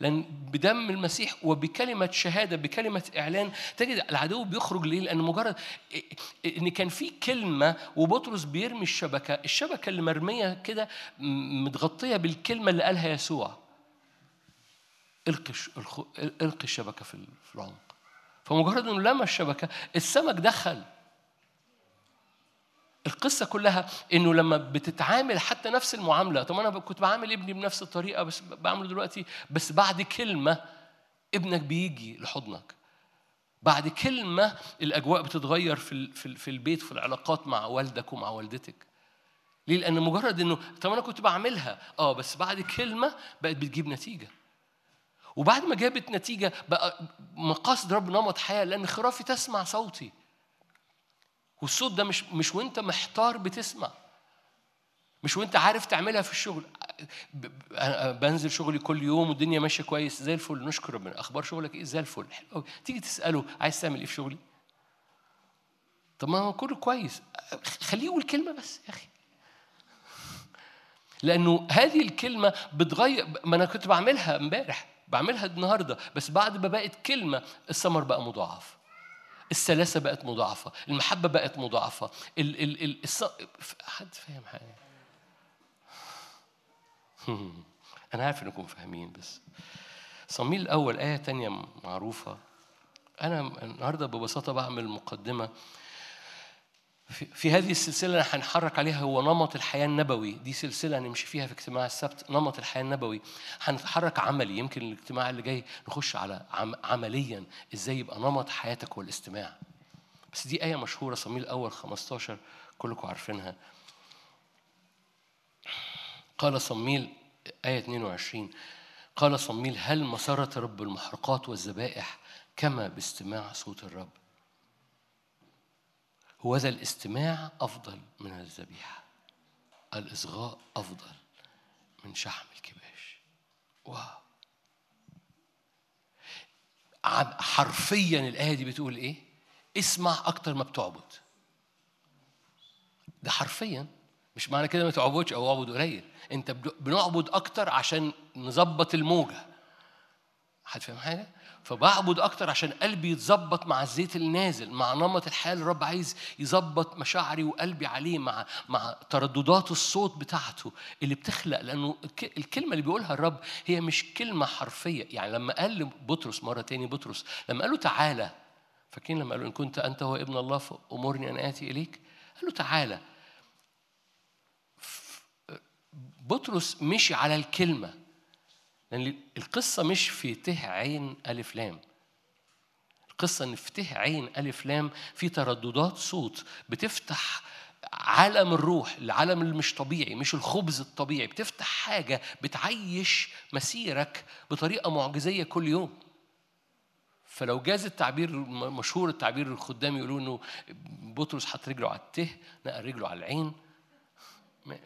لأن بدم المسيح وبكلمة شهادة بكلمة إعلان تجد العدو بيخرج ليه؟ لأن مجرد إن كان في كلمة وبطرس بيرمي الشبكة، الشبكة اللي مرمية كده متغطية بالكلمة اللي قالها يسوع. إلقي إلقي الشبكة في العمق. فمجرد إنه لمى الشبكة السمك دخل. القصة كلها إنه لما بتتعامل حتى نفس المعاملة طب أنا كنت بعامل ابني بنفس الطريقة بس بعمله دلوقتي بس بعد كلمة ابنك بيجي لحضنك. بعد كلمة الأجواء بتتغير في في البيت في العلاقات مع والدك ومع والدتك. ليه؟ لأن مجرد إنه طب أنا كنت بعملها. أه بس بعد كلمة بقت بتجيب نتيجة. وبعد ما جابت نتيجة بقى مقاصد رب نمط حياة لأن خرافي تسمع صوتي. والصوت ده مش مش وانت محتار بتسمع. مش وانت عارف تعملها في الشغل. بنزل شغلي كل يوم والدنيا ماشية كويس زي الفل. نشكر ربنا. أخبار شغلك إيه؟ زي الفل. حلو تيجي تسأله عايز تعمل إيه في شغلي؟ طب ما هو كله كويس. خليه يقول كلمة بس يا أخي. لأنه هذه الكلمة بتغير ما أنا كنت بعملها امبارح. بعملها النهارده. بس بعد ما بقت كلمة الثمر بقى مضاعف. السلاسة بقت مضاعفة المحبة بقت مضاعفة ال ال ال الص... حد فاهم حاجة؟ [laughs] أنا عارف إنكم فاهمين بس صميل الأول آية تانية معروفة. أنا النهاردة ببساطة بعمل مقدمة في هذه السلسلة اللي هنحرك عليها هو نمط الحياة النبوي. دي سلسلة نمشي فيها في اجتماع السبت نمط الحياة النبوي. هنتحرك عملي. يمكن الاجتماع اللي جاي نخش على عمليا. إزاي يبقى نمط حياتك هو الاستماع بس دي آية مشهورة صميل الأول 15 كلكم عارفينها. قال صميل آية 22 قال صميل هل مسرت رب المحرقات والذبائح كما باستماع صوت الرب؟ هو ذا الاستماع أفضل من الذبيحة. الإصغاء أفضل من شحم الكباش. واو. حرفيا الآية دي بتقول إيه؟ اسمع أكتر ما بتعبد. ده حرفيا. مش معنى كده ما تعبدش أو أعبد قليل. أنت بنعبد أكتر عشان نظبط الموجة. حد فاهم حاجة؟ فبعبد أكتر عشان قلبي يتظبط مع الزيت النازل مع نمط الحياة اللي الرب عايز يظبط مشاعري وقلبي عليه مع مع ترددات الصوت بتاعته اللي بتخلق. لأنه الكلمة اللي بيقولها الرب هي مش كلمة حرفية. يعني لما قال لبطرس مرة تاني بطرس لما قال له تعالى فاكرين لما قال إن كنت أنت هو ابن الله فأمرني أن آتي إليك؟ قال له تعالى. بطرس مشي على الكلمة. لأن القصة مش في ته عين ألف لام. القصة إن في ته عين ألف لام في ترددات صوت بتفتح عالم الروح العالم اللي مش طبيعي مش الخبز الطبيعي بتفتح حاجة بتعيش مسيرك بطريقة معجزية كل يوم. فلو جاز التعبير مشهور التعبير الخدام يقولوا إنه بطرس حط رجله على الته نقل رجله على العين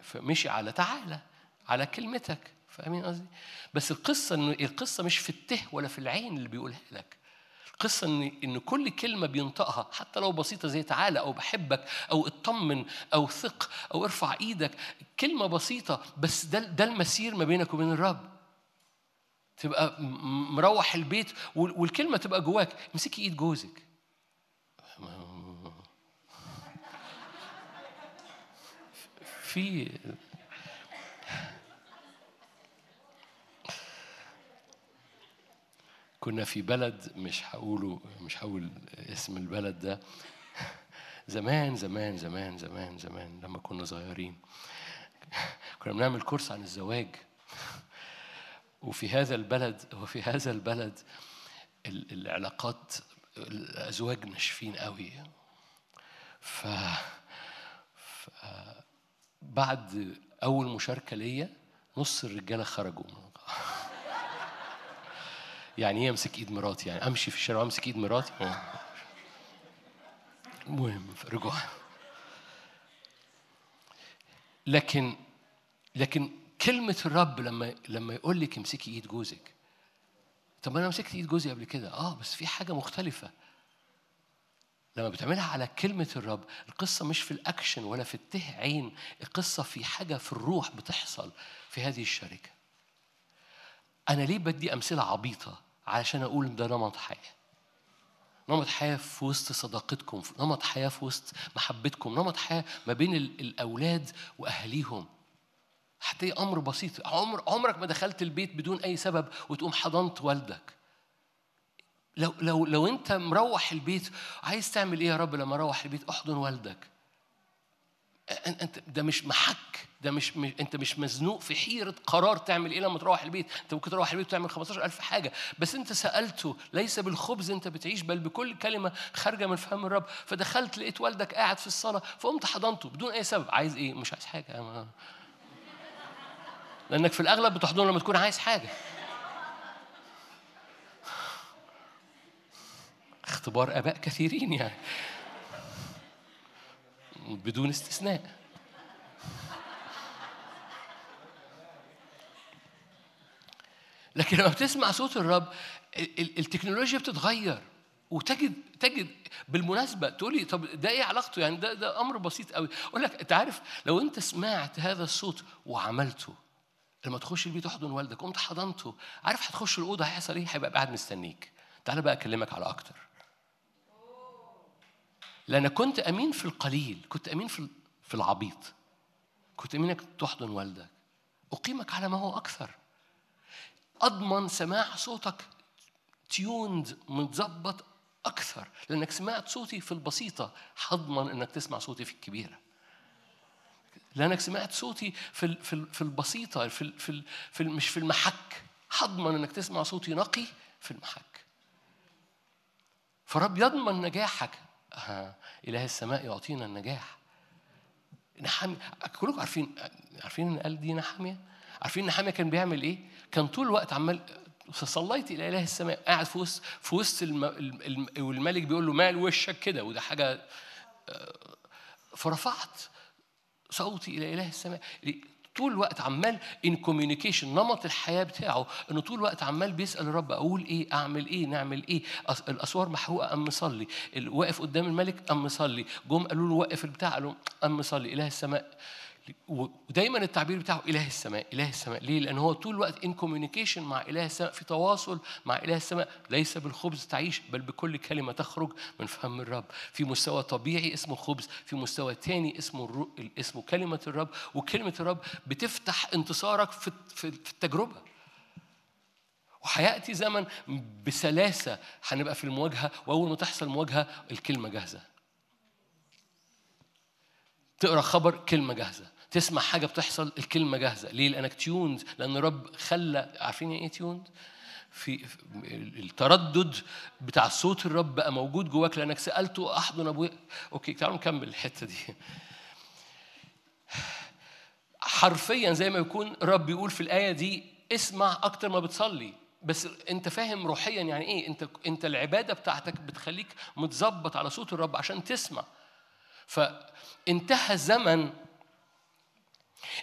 فمشي على تعالى على كلمتك. فاهمين قصدي؟ بس القصة إنه القصة مش في الته ولا في العين اللي بيقولها لك. القصة إن إن كل كلمة بينطقها حتى لو بسيطة زي تعالى أو بحبك أو اطمن أو ثق أو ارفع إيدك كلمة بسيطة بس ده ده المسير ما بينك وبين الرب. تبقى مروح البيت والكلمة تبقى جواك امسكي إيد جوزك. [laughs] في كنا في بلد مش هقوله مش هقول اسم البلد ده. زمان زمان زمان زمان زمان لما كنا صغيرين. كنا بنعمل كورس عن الزواج. وفي هذا البلد وفي هذا البلد العلاقات الأزواج ناشفين قوي. ف, ف بعد أول مشاركة ليا نص الرجالة خرجوا يعني إيه امسك ايد مراتي يعني امشي في الشارع وامسك ايد مراتي. المهم رجوع. لكن لكن كلمة الرب لما لما يقول لك امسكي ايد جوزك. طب أنا مسكت ايد جوزي قبل كده. آه بس في حاجة مختلفة. لما بتعملها على كلمة الرب القصة مش في الأكشن ولا في الته عين القصة في حاجة في الروح بتحصل في هذه الشركة. أنا ليه بدي أمثلة عبيطة علشان أقول ده نمط حياة؟ نمط حياة في وسط صداقتكم نمط حياة في وسط محبتكم نمط حياة ما بين الأولاد وأهليهم حتى أمر بسيط عمر عمرك ما دخلت البيت بدون أي سبب وتقوم حضنت والدك. لو لو لو أنت مروح البيت عايز تعمل إيه يا رب لما أروح البيت؟ أحضن والدك. أنت ده مش محك ده مش, أنت مش مزنوق في حيرة قرار تعمل إيه لما تروح البيت؟ أنت ممكن تروح البيت وتعمل 15000 حاجة. بس أنت سألته ليس بالخبز أنت بتعيش بل بكل كلمة خارجة من فم الرب. فدخلت لقيت والدك قاعد في الصلاة فقمت حضنته بدون أي سبب. عايز إيه؟ مش عايز حاجة لأنك في الأغلب بتحضنه لما تكون عايز حاجة. اختبار آباء كثيرين يعني. بدون استثناء. لكن لما بتسمع صوت الرب التكنولوجيا بتتغير. وتجد تجد بالمناسبة تقولي طب ده إيه علاقته؟ يعني ده ده أمر بسيط قوي. أقول لك أنت عارف لو أنت سمعت هذا الصوت وعملته لما تخش البيت تحضن والدك قمت حضنته عارف هتخش الأوضة هيحصل إيه؟ هيبقى قاعد مستنيك. تعالى بقى أكلمك على أكتر. لأن كنت أمين في القليل كنت أمين في في العبيط. كنت أمين إنك تحضن والدك. أقيمك على ما هو أكثر. أضمن سماع صوتك تيوند متظبط أكثر. لأنك سمعت صوتي في البسيطة هضمن إنك تسمع صوتي في الكبيرة. لأنك سمعت صوتي في في في البسيطة في في, في مش في المحك. هضمن إنك تسمع صوتي نقي في المحك. فرب يضمن نجاحك. إله السماء يعطينا النجاح. نحامي كلكم عارفين عارفين إن قال دي نحامية؟ عارفين نحامية كان بيعمل إيه؟ كان طول الوقت عمال فصليت إلى إله السماء قاعد في وسط في وسط الم... والملك بيقول له مال وشك كده وده حاجة آه، فرفعت صوتي إلى إله السماء. طول الوقت عمال ان كوميونيكيشن نمط الحياة بتاعه إنه طول الوقت عمال بيسأل الرب أقول إيه أعمل إيه نعمل إيه الأسوار محروقة قام مصلي. واقف قدام الملك قام مصلي. جم قالوا له وقف البتاع قالوا قام مصلي. إله السماء. ودايما التعبير بتاعه إله السماء إله السماء. ليه؟ لأن هو طول الوقت in communication مع إله السماء في تواصل مع إله السماء. ليس بالخبز تعيش بل بكل كلمة تخرج من فم الرب. في مستوى طبيعي اسمه خبز في مستوى تاني اسمه الرو... اسمه كلمة الرب. وكلمة الرب بتفتح انتصارك في في التجربة. وهيأتي زمن بسلاسة هنبقى في المواجهة وأول ما تحصل مواجهة الكلمة جاهزة. تقرأ خبر كلمة جاهزة. تسمع حاجة بتحصل الكلمة جاهزة. ليه؟ لأنك tuned لأن رب خلى عارفين يعني إيه tuned في التردد بتاع صوت الرب بقى موجود جواك لأنك سألته أحضن أبويا. أوكي تعالوا نكمل الحتة دي. حرفيا زي ما يكون الرب بيقول في الآية دي اسمع أكتر ما بتصلي. بس أنت فاهم روحيا يعني إيه؟ أنت أنت العبادة بتاعتك بتخليك متظبط على صوت الرب عشان تسمع. فانتهى زمن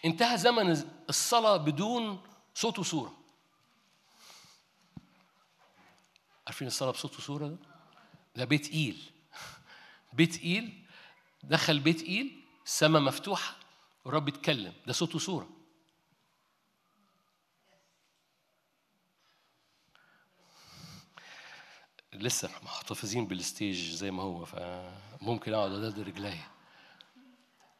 انتهى زمن الصلاة بدون صوت وصورة. عارفين الصلاة بصوت وصورة ده؟ ده بيت إيل. [laughs] بيت إيل دخل بيت إيل السماء مفتوحة والرب يتكلم ده صوت وصورة. لسه محتفظين بالستيج زي ما هو فممكن أقعد ادد رجليا.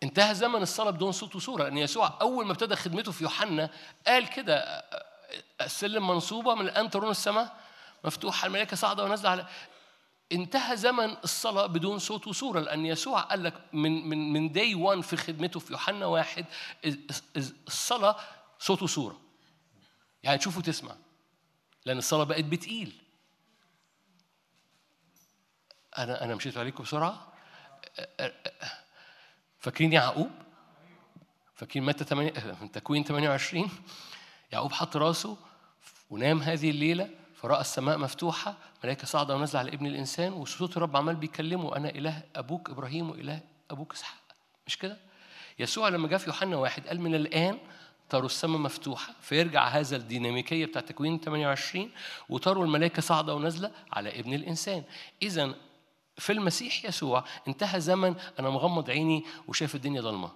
انتهى زمن الصلاة بدون صوت وصورة لأن يسوع أول ما ابتدى خدمته في يوحنا قال كده السلم منصوبة من الآن ترون السماء مفتوحة الملائكة صاعدة ونازلة على انتهى زمن الصلاة بدون صوت وصورة لأن يسوع قال لك من من من داي 1 في خدمته في يوحنا واحد الصلاة صوت وصورة. يعني تشوف وتسمع لأن الصلاة بقت بتقيل. أنا أنا مشيت عليكم بسرعة؟ فاكرين يعقوب؟ فاكرين متى 8 تكوين 28 يعقوب حط راسه ونام هذه الليلة فرأى السماء مفتوحة ملائكة صاعدة ونازلة على ابن الإنسان وصوت الرب عمال بيكلمه أنا إله أبوك إبراهيم وإله أبوك إسحاق مش كده؟ يسوع لما جاء في يوحنا واحد قال من الآن تروا السماء مفتوحة فيرجع هذا الديناميكية بتاع تكوين 28 وتروا الملائكة صاعدة ونازلة على ابن الإنسان إذا في المسيح يسوع. انتهى زمن أنا مغمض عيني وشايف الدنيا ضلمة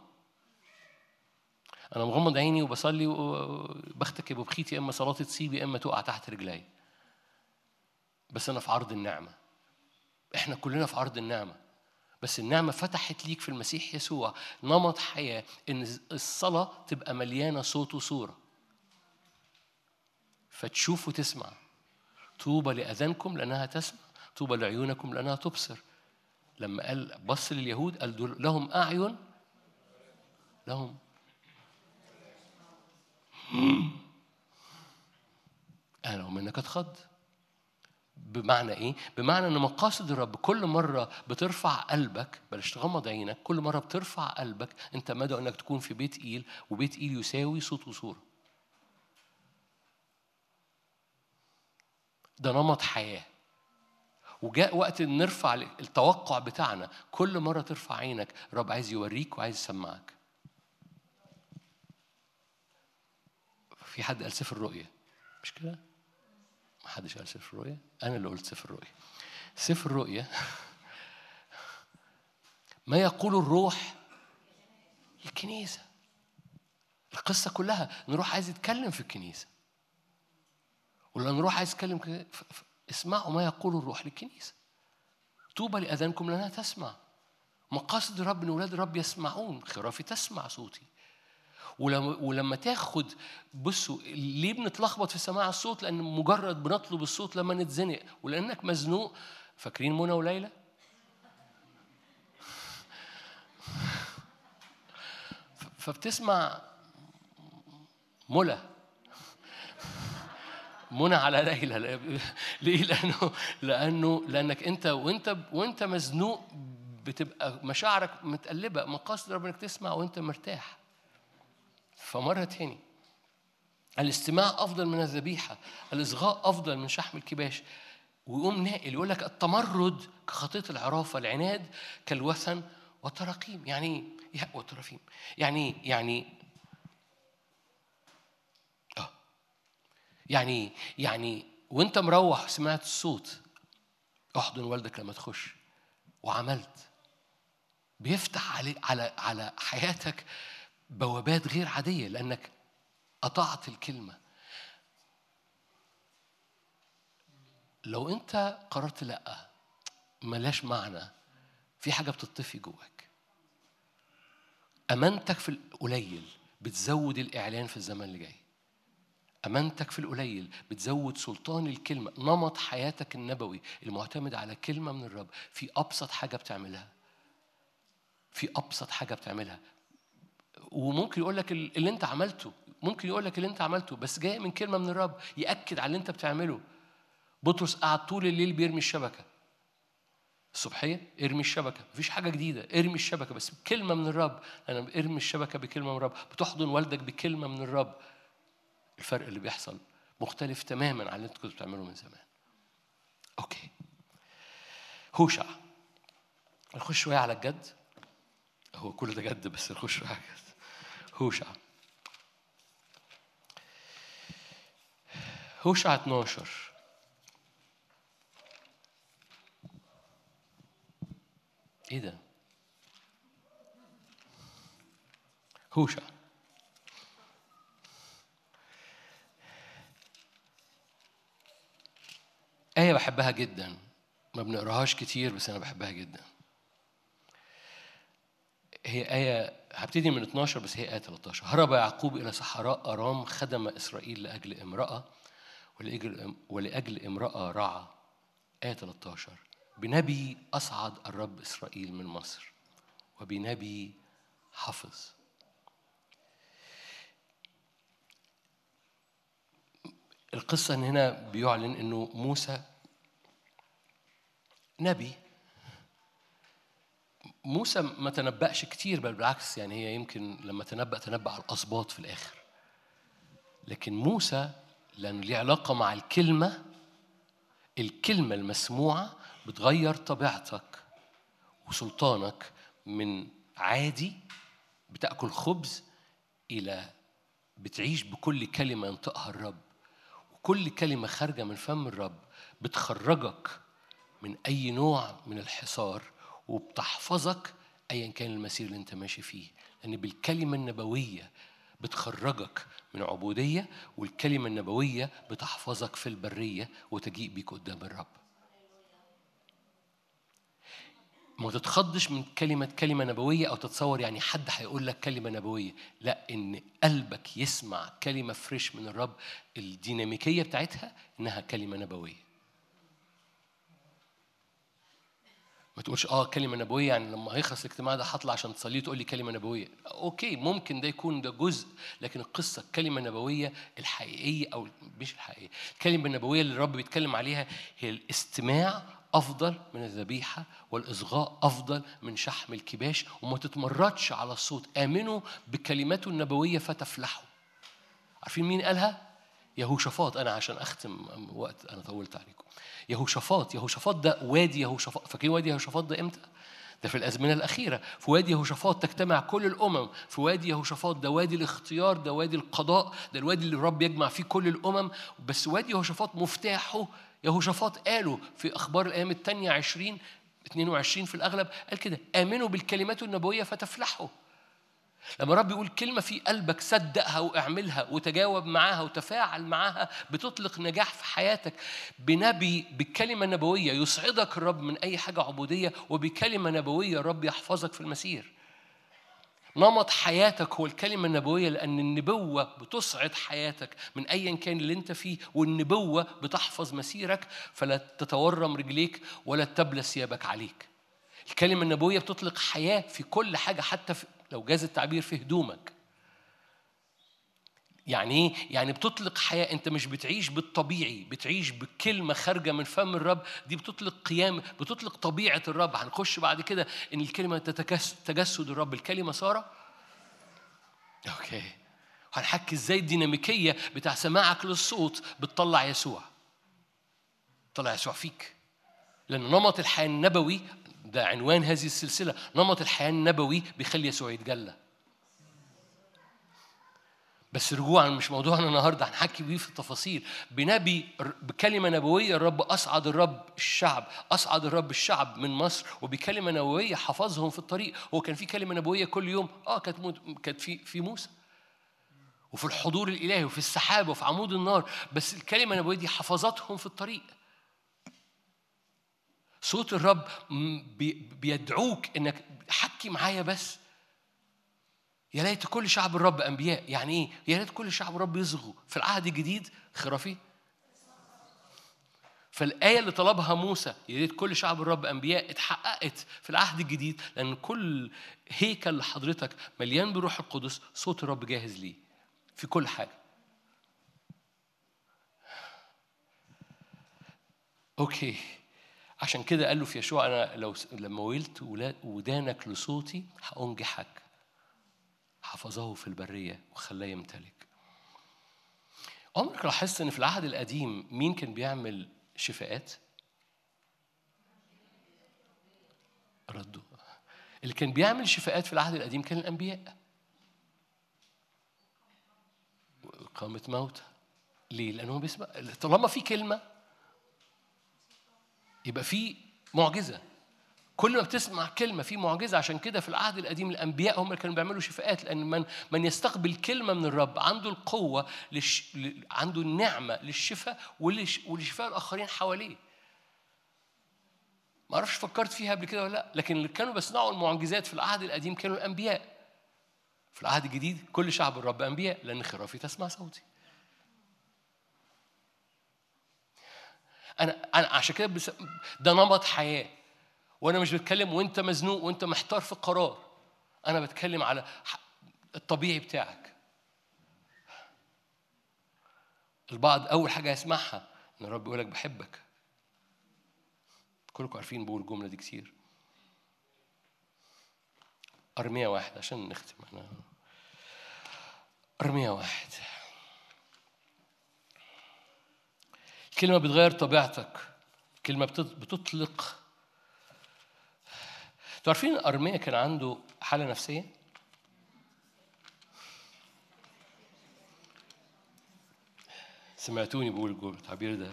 أنا مغمض عيني وبصلي وبختك وبخيت يا إما صلاتي تصيب يا إما تقع تحت رجلي. بس أنا في عرض النعمة. إحنا كلنا في عرض النعمة. بس النعمة فتحت ليك في المسيح يسوع نمط حياة إن الصلاة تبقى مليانة صوت وصورة. فتشوف وتسمع. طوبى لأذانكم لأنها تسمع. طوبى لعيونكم لأنها تبصر لما قال بص لليهود قال دول لهم أعين لهم [clears throat] أنا ومنك اتخض بمعنى إيه؟ بمعنى إن مقاصد الرب كل مرة بترفع قلبك بلاش تغمض عينك كل مرة بترفع قلبك أنت مدعو إنك تكون في بيت إيل وبيت إيل يساوي صوت وصورة. ده نمط حياة. وجاء وقت إن نرفع التوقع بتاعنا كل مرة ترفع عينك الرب عايز يوريك وعايز يسمعك. في حد قال سفر الرؤيا مش كده؟ ما حدش قال سفر الرؤيا أنا اللي قلت سفر الرؤيا سفر الرؤيا [laughs] ما يقول الروح الكنيسة. القصة كلها نروح عايز يتكلم في الكنيسة. ولما نروح عايز يتكلم اسمعوا ما يقول الروح للكنيسة. طوبى لأذانكم لانها تسمع. مقاصد الرب إن أولاد الرب يسمعون. خرافي تسمع صوتي. ولما, ولما تاخد بصوا ليه بنتلخبط في سماع الصوت؟ لأن مجرد بنطلب الصوت لما نتزنق. ولأنك مزنوق. فاكرين منى وليلى؟ [laughs] فبتسمع ملا منى على ليلى. [laughs] ليه؟ لأنه لأنه لأنك أنت وأنت وأنت مزنوق بتبقى مشاعرك متقلبة مقاصد ربنا إنك تسمع وأنت مرتاح. فمرة تاني الاستماع أفضل من الذبيحة الإصغاء أفضل من شحم الكباش. ويقوم ناقل يقول لك التمرد كخطية العرافة العناد كالوثن والتراقيم. يعني إيه؟ والتراقيم. يعني يعني يعني يعني وانت مروح سمعت الصوت احضن والدك لما تخش. وعملت. بيفتح علي على على حياتك بوابات غير عادية لأنك قطعت الكلمة. لو أنت قررت لأ ملاش معنى. في حاجة بتطفي جواك. أمانتك في القليل بتزود الإعلان في الزمن اللي جاي. أمانتك في القليل بتزود سلطان الكلمة نمط حياتك النبوي المعتمد على كلمة من الرب في أبسط حاجة بتعملها. في أبسط حاجة بتعملها. وممكن يقول لك اللي أنت عملته ممكن يقول لك اللي أنت عملته بس جاي من كلمة من الرب يأكد على اللي أنت بتعمله. بطرس قعد طول الليل بيرمي الشبكة. الصبحيه ارمي الشبكة. مفيش حاجة جديدة. ارمي الشبكة بس بكلمة من الرب. أنا ارمي الشبكة بكلمة من الرب. بتحضن والدك بكلمة من الرب. الفرق اللي بيحصل مختلف تماما عن اللي انت كنت بتعمله من زمان. أوكي. هوشع. نخش شوية على الجد. هو كل ده جد بس نخش شوية على الجد. هوشع. هوشع 12 إيه ده؟ هوشع. آية بحبها جدا. ما بنقراهاش كتير بس أنا بحبها جدا. هي آية هبتدي من 12 بس هي آية 13 هرب يعقوب إلى صحراء أرام خدم إسرائيل لأجل امرأة ولأجل, ولأجل امرأة رعى. آية 13 بنبي أصعد الرب إسرائيل من مصر وبنبي حفظ القصة إن هنا بيعلن إنه موسى نبي. موسى ما تنبأش كتير بل بالعكس يعني هي يمكن لما تنبأ تنبأ على الأسباط في الآخر. لكن موسى لأنه ليه علاقة مع الكلمة الكلمة المسموعة بتغير طبيعتك وسلطانك من عادي بتأكل خبز إلى بتعيش بكل كلمة ينطقها الرب. وكل كلمة خارجة من فم الرب بتخرجك من أي نوع من الحصار وبتحفظك ايا كان المسير اللي أنت ماشي فيه. لأن بالكلمة النبوية بتخرجك من عبودية والكلمة النبوية بتحفظك في البرية وتجيء بيك قدام الرب. ما تتخضش من كلمة كلمة نبوية أو تتصور يعني حد هيقول لك كلمة نبوية لا إن قلبك يسمع كلمة فريش من الرب الديناميكية بتاعتها إنها كلمة نبوية ما تقولش آه كلمة نبوية يعني لما هيخلص الاجتماع ده هطلع عشان تصلي تقول لي كلمة نبوية. أوكي ممكن ده يكون ده جزء لكن القصة الكلمة النبوية الحقيقية أو مش الحقيقية، الكلمة النبوية اللي الرب بيتكلم عليها هي الاستماع أفضل من الذبيحة والإصغاء أفضل من شحم الكباش وما تتمردش على الصوت. آمنوا بكلماته النبوية فتفلحوا. عارفين مين قالها؟ يهوشافاط. أنا عشان أختم وقت أنا طولت عليكم. يهوشافاط. يهوشافاط ده وادي يهوشافاط. فاكرين وادي يهوشافاط ده إمتى؟ ده في الأزمنة الأخيرة. في وادي يهوشافاط تجتمع كل الأمم. في وادي يهوشافاط ده وادي الاختيار ده وادي القضاء ده الوادي اللي الرب يجمع فيه كل الأمم. بس وادي يهوشافاط مفتاحه يهوشافاط قالوا في أخبار الأيام الثانية 20 22 في الأغلب قال كده آمنوا بالكلمات النبوية فتفلحوا. لما رب يقول كلمة في قلبك صدقها واعملها وتجاوب معاها وتفاعل معاها بتطلق نجاح في حياتك. بنبي بالكلمة النبوية يسعدك الرب من أي حاجة عبودية وبكلمة نبوية الرب يحفظك في المسير. نمط حياتك هو الكلمة النبوية لأن النبوة بتصعد حياتك من أيا كان اللي أنت فيه والنبوة بتحفظ مسيرك فلا تتورم رجليك ولا تبلى ثيابك عليك. الكلمة النبوية بتطلق حياة في كل حاجة حتى في لو جاز التعبير في هدومك. يعني إيه؟ يعني بتطلق حياة أنت مش بتعيش بالطبيعي، بتعيش بكلمة خارجة من فم الرب، دي بتطلق قيام، بتطلق طبيعة الرب، هنخش بعد كده إن الكلمة تجسد الرب، الكلمة صار أوكي هنحكي إزاي الديناميكية بتاع سماعك للصوت بتطلع يسوع. طلع يسوع فيك. لأن نمط الحياة النبوي ده عنوان هذه السلسلة، نمط الحياة النبوي بيخلي يسوع يتجلى. بس رجوعا مش موضوعنا النهارده هنحكي بيه في التفاصيل. بنبي بكلمة نبوية الرب أصعد الرب الشعب أصعد الرب الشعب من مصر وبكلمة نبوية حفظهم في الطريق. هو كان في كلمة نبوية كل يوم؟ آه كانت كانت في في موسى. وفي الحضور الإلهي وفي السحاب وفي عمود النار. بس الكلمة النبوية دي حفظتهم في الطريق. صوت الرب بيدعوك إنك حكي معايا بس. يا ليت كل شعب الرب أنبياء. يعني إيه؟ يا ليت كل شعب الرب يصغوا. في العهد الجديد خرافي فالآية اللي طلبها موسى يا ريت كل شعب الرب أنبياء اتحققت في العهد الجديد لأن كل هيكل لحضرتك مليان بروح القدس صوت الرب جاهز ليه. في كل حاجة. أوكي. عشان كده قال له في يشوع أنا لو لما ولت ودانك لصوتي هأنجحك. حفظه في البرية وخلاه يمتلك. عمرك لاحظت إن في العهد القديم مين كان بيعمل شفاءات؟ ردوا اللي كان بيعمل شفاءات في العهد القديم كان الأنبياء. إقامة موتى. ليه؟ لأنه بيسمع. طالما في كلمة يبقى في معجزة. كل ما بتسمع كلمة في معجزة عشان كده في العهد القديم الأنبياء هم اللي كانوا بيعملوا شفاءات لأن من من يستقبل كلمة من الرب عنده القوة لش... عنده النعمة للشفاء ولش... ولشفاء الآخرين حواليه. ما أعرفش فكرت فيها قبل كده ولا لأ لكن اللي كانوا بيصنعوا المعجزات في العهد القديم كانوا الأنبياء. في العهد الجديد كل شعب الرب أنبياء لأن خرافي تسمع صوتي. أنا أنا عشان كده بس... ده نمط حياة وأنا مش بتكلم وأنت مزنوق وأنت محتار في قرار أنا بتكلم على الطبيعي بتاعك. البعض أول حاجة يسمعها إن الرب لك بحبك. كلكم عارفين بقول الجملة دي كتير. أرمية واحد عشان نختم أنا. أرمية واحد. كلمة بتغير طبيعتك. كلمة بتطلق أنتوا عارفين ارميا كان عنده حالة نفسية؟ سمعتوني بقول التعبير ده.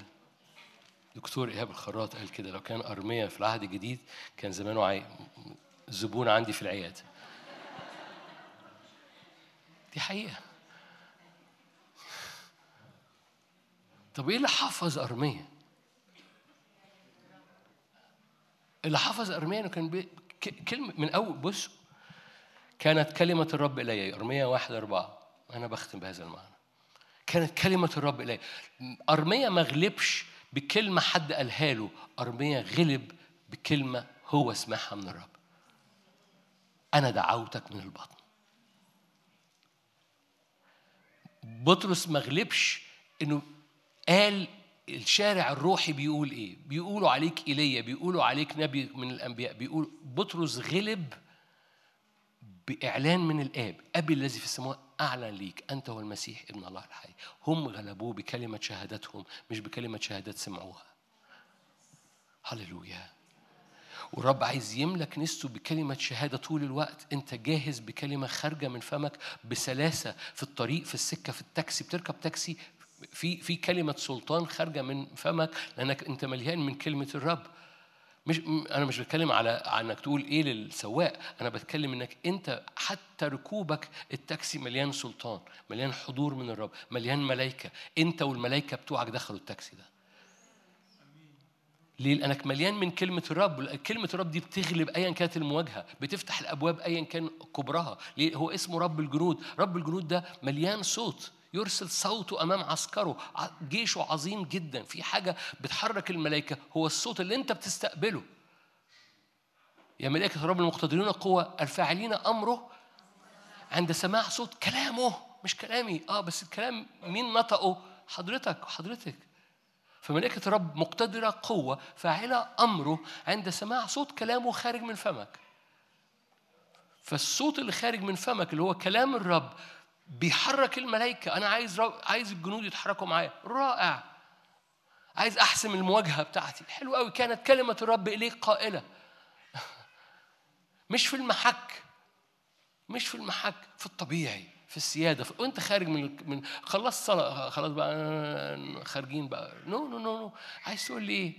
دكتور إيهاب الخراط قال كده لو كان ارميا في العهد الجديد كان زمانه عاي... زبون عندي في العيادة. دي حقيقة. طب إيه اللي حفظ ارميا اللي حفظ ارميا إنه كان بي... كلمة من أول بص كانت كلمة الرب إلي أرمية واحد أربعة. أنا بختم بهذا المعنى. كانت كلمة الرب إلي. أرمية ما غلبش بكلمة حد قالها له. أرمية غلب بكلمة هو سمعها من الرب. أنا دعوتك من البطن. بطرس ما غلبش إنه قال الشارع الروحي بيقول إيه؟ بيقولوا عليك إيليا بيقولوا عليك نبي من الأنبياء بيقول بطرس غلب بإعلان من الآب أبي الذي في السماء اعلن ليك أنت هو المسيح ابن الله الحي. هم غلبوه بكلمة شهادتهم مش بكلمة شهادات سمعوها. هللويا. والرب عايز يملى كنيسته بكلمة شهادة طول الوقت. أنت جاهز بكلمة خارجة من فمك بسلاسة في الطريق في السكة في التاكسي بتركب تاكسي في في كلمة سلطان خارجة من فمك لأنك أنت مليان من كلمة الرب. مش أنا مش بتكلم على إنك تقول إيه للسواق. أنا بتكلم إنك أنت حتى ركوبك التاكسي مليان سلطان مليان حضور من الرب مليان ملائكة أنت والملائكة بتوعك دخلوا التاكسي ده. ليه؟ لأنك مليان من كلمة الرب، كلمة الرب دي بتغلب أيا كانت المواجهة، بتفتح الأبواب أيا كان كبرها، ليه؟ هو اسمه رب الجنود، رب الجنود ده مليان صوت، يرسل صوته أمام عسكره. جيشه عظيم جدا. في حاجة بتحرك الملائكة. هو الصوت اللي أنت بتستقبله. يا ملائكة الرب المقتدرين قوه الفاعلين أمره عند سماع صوت كلامه. مش كلامي. آه بس الكلام مين نطقه؟ حضرتك وحضرتك فملائكة الرب مقتدرة قوة فاعلة أمره عند سماع صوت كلامه خارج من فمك. فالصوت اللي خارج من فمك اللي هو كلام الرب بيحرك الملائكة. أنا عايز رو... عايز الجنود يتحركوا معايا. رائع. عايز أحسم المواجهة بتاعتي. حلو قوي كانت كلمة الرب إليك قائلة. [laughs] مش في المحك. مش في المحك. في الطبيعي. في السيادة. وأنت خارج من من خلصت صلاة. خلاص بقى خارجين بقى. no no no no عايز تقول لي إيه؟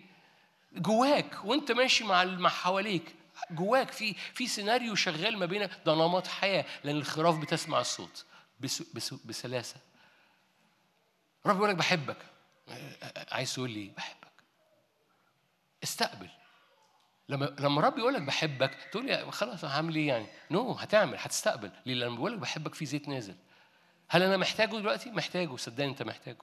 جواك. وأنت ماشي مع مع حواليك. جواك في في سيناريو شغال ما بينك ده نمط حياة. لأن الخراف بتسمع الصوت. بسلاسة. رب يقول لك بحبك. عايز تقول لي بحبك. استقبل. لما لما رب يقول لك بحبك تقول لي خلاص هعمل إيه يعني؟ نو no, هتعمل هتستقبل. ليه؟ لما بيقول لك بحبك في زيت نازل. هل أنا محتاجه دلوقتي؟ محتاجه. صدقني أنت محتاجه.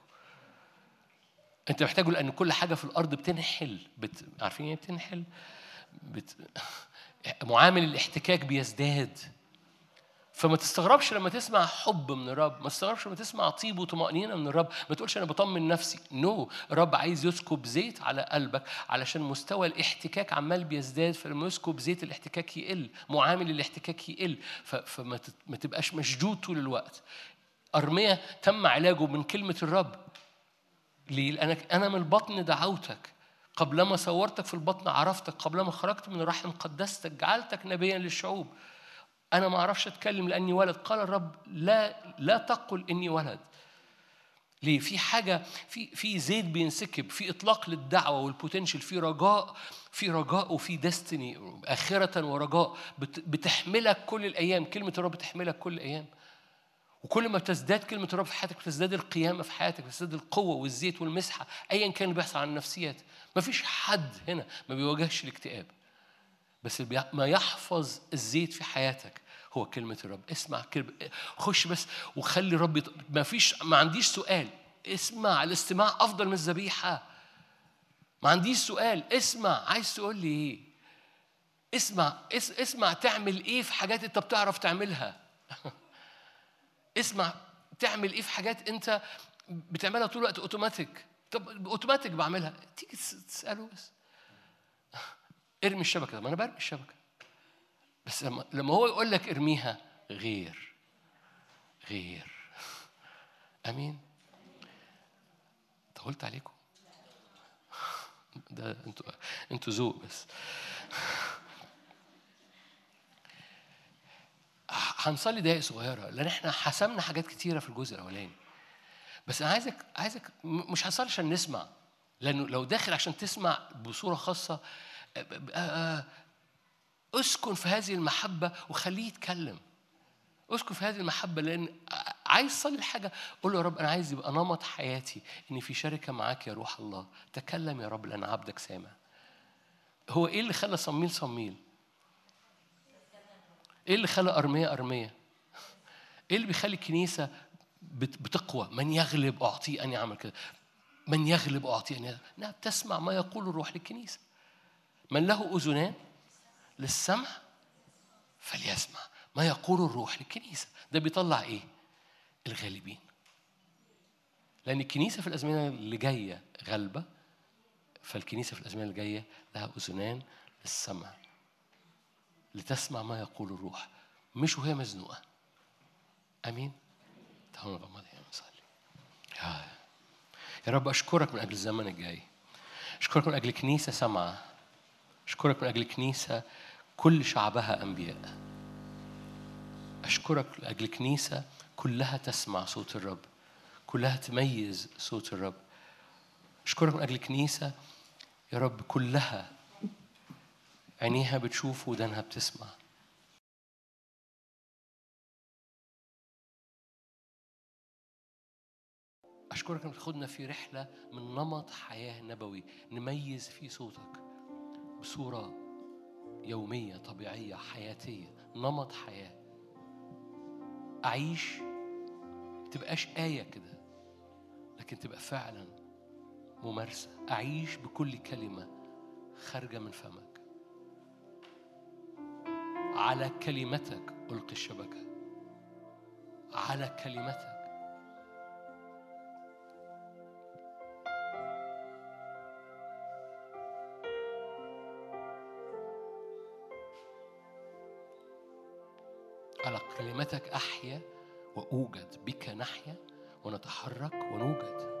أنت محتاجه لأن كل حاجة في الأرض بتنحل. بت... عارفين إيه بتنحل؟ بت... [laughs] معامل الاحتكاك بيزداد. فما تستغربش لما تسمع حب من الرب ما تستغربش لما تسمع طيب وطمأنينة من الرب. ما تقولش أنا بطمن نفسي. نو no. الرب عايز يسكب زيت على قلبك علشان مستوى الاحتكاك عمال بيزداد فلما يسكب زيت الاحتكاك يقل معامل الاحتكاك يقل. فما ما تبقاش مشدود طول الوقت. أرمية تم علاجه من كلمة الرب. ليه؟ لأنك أنا من البطن دعوتك. قبلما صورتك في البطن عرفتك. قبلما خرجت من الرحم قدستك جعلتك نبيا للشعوب. أنا ما أعرفش أتكلم لأني ولد. قال الرب لا لا تقل إني ولد. ليه؟ في حاجة في في زيت بينسكب، في إطلاق للدعوة والبوتنشال، في رجاء، في رجاء وفي ديستني آخرة ورجاء. بتحملك كل الأيام، كلمة الرب بتحملك كل الأيام. وكل ما تزداد كلمة الرب في حياتك بتزداد القيامة في حياتك بتزداد القوة والزيت والمسحة. أيا كان اللي بيحصل على النفسيات. ما فيش حد هنا ما بيواجهش الاكتئاب. بس ما يحفظ الزيت في حياتك. هو كلمة الرب. اسمع كلمة خش بس وخلي الرب. ما فيش ما عنديش سؤال. اسمع الاستماع أفضل من الذبيحة. ما عنديش سؤال. اسمع. عايز تقول لي إيه؟ اسمع اس... اسمع تعمل إيه في حاجات أنت بتعرف تعملها؟ [laughs] اسمع تعمل إيه في حاجات أنت بتعملها طول الوقت اوتوماتيك طب اوتوماتيك بعملها. تيجي تسأله بس. [laughs] ارمي الشبكة. طب أنا برمي الشبكة. بس لما هو يقول لك ارميها غير غير. [laughs] آمين. طولت عليكم؟ [laughs] ده أنتوا أنتوا ذوق بس. [laughs] هنصلي دقايق صغيرة لأن إحنا حسمنا حاجات كتيرة في الجزء الأولاني. بس أنا عايزك عايزك مش هصلي عشان نسمع لأنه لو داخل عشان تسمع بصورة خاصة اسكن في هذه المحبة وخليه يتكلم. اسكن في هذه المحبة لأن عايز تصلي الحاجة قول له يا رب أنا عايز يبقى نمط حياتي إني في شركة معاك يا روح الله. تكلم يا رب لأن عبدك سامع. هو إيه اللي خلى صميل صميل؟ إيه اللي خلى أرمية أرمية؟ إيه اللي بيخلي الكنيسة بتقوى؟ من يغلب أعطيه أن يعمل كده. من يغلب أعطيه أن انها بتسمع ما يقول الروح للكنيسة. من له أذنان للسمع فليسمع. ما يقول الروح؟ للكنيسه ده بيطلع إيه؟ الغالبين. لأن الكنيسة في الأزمنة اللي جاية غالبة فالكنيسة في الأزمنة اللي جاية لها أذنان للسمع لتسمع ما يقول الروح. مش وهي مزنوقة. أمين؟ تعالوا نغمض نصلي يا رب أشكرك من أجل الزمن الجاي. أشكرك من أجل كنيسة سمعة. أشكرك من أجل كنيسة كل شعبها أنبياء. أشكرك من أجل كنيسة كلها تسمع صوت الرب كلها تميز صوت الرب. أشكرك من أجل كنيسة يا رب كلها عينيها بتشوف ودانها بتسمع. أشكرك إنك تاخدنا في رحلة من نمط حياة نبوي نميز فيه صوتك بصورة يومية طبيعية حياتية نمط حياة. أعيش تبقاش آية كده لكن تبقى فعلا ممارسة. أعيش بكل كلمة خارجة من فمك. على كلمتك ألقي الشبكة. على كلمتك. على كلمتك أحيا وأوجد بك نحيا ونتحرك ونوجد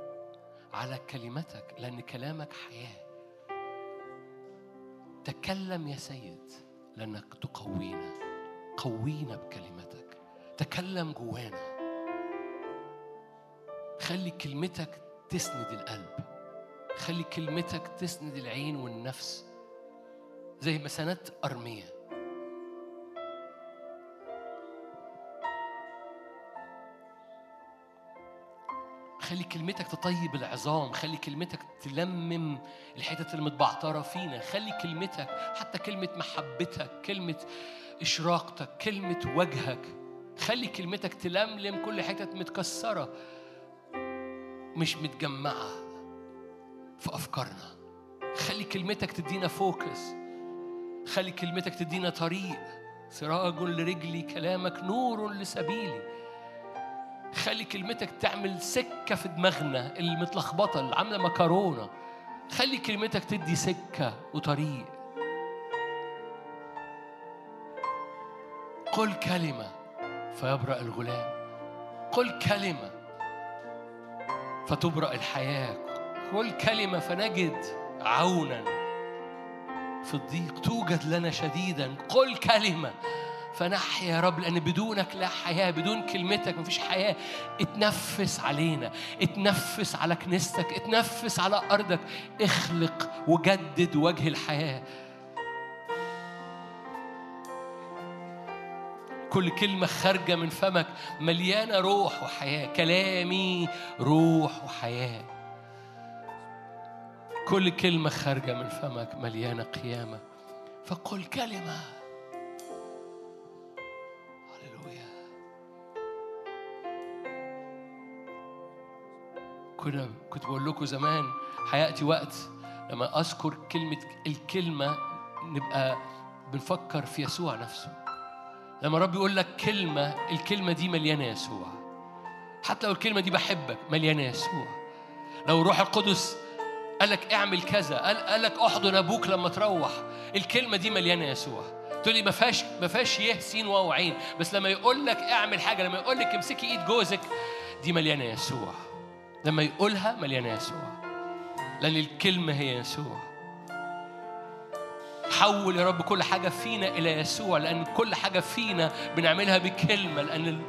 على كلمتك لأن كلامك حياة. تكلم يا سيد لأنك تقوينا قوينا بكلمتك. تكلم جوانا. خلي كلمتك تسند القلب. خلي كلمتك تسند العين والنفس. زي ما سندت أرمية خلي كلمتك تطيب العظام خلي كلمتك تلمم الحتت المتبعترة فينا خلي كلمتك حتى كلمة محبتك كلمة إشراقتك كلمة وجهك خلي كلمتك تلملم كل حتت متكسرة مش متجمعة في أفكارنا. خلي كلمتك تدينا فوكس خلي كلمتك تدينا طريق سراج لرجلي كلامك نور لسبيلي. خلي كلمتك تعمل سكة في دماغنا المتلخبطة اللي عاملة مكرونة. خلي كلمتك تدي سكة وطريق. قل كلمة فيبرأ الغلام. قل كلمة فتبرأ الحياة. قل كلمة فنجد عونا. في الضيق توجد لنا شديدا. قل كلمة فنحيا يا رب لأن بدونك لا حياة بدون كلمتك مفيش حياة. اتنفس علينا اتنفس على كنيستك اتنفس على أرضك. اخلق وجدد وجه الحياة. كل كلمة خارجة من فمك مليانة روح وحياة. كلامي روح وحياة. كل كلمة خارجة من فمك مليانة قيامة. فقل كلمة. كنا كنت بقول لكم زمان هيأتي وقت. لما أذكر كلمة الكلمة نبقى بنفكر في يسوع نفسه. لما رب يقول لك كلمة الكلمة دي مليانة يسوع. حتى لو الكلمة دي بحبك مليانة يسوع. لو الروح القدس قال لك اعمل كذا قال, لك احضن أبوك لما تروح الكلمة دي مليانة يسوع. تقول لي ما فيهاش ما فيهاش يه سين واو عين. بس لما يقول لك اعمل حاجة لما يقول لك امسكي ايد جوزك دي مليانة يسوع. لما يقولها مليانة يسوع. لأن الكلمة هي يسوع. حول يا رب كل حاجة فينا إلى يسوع لأن كل حاجة فينا بنعملها بكلمة لأن ال...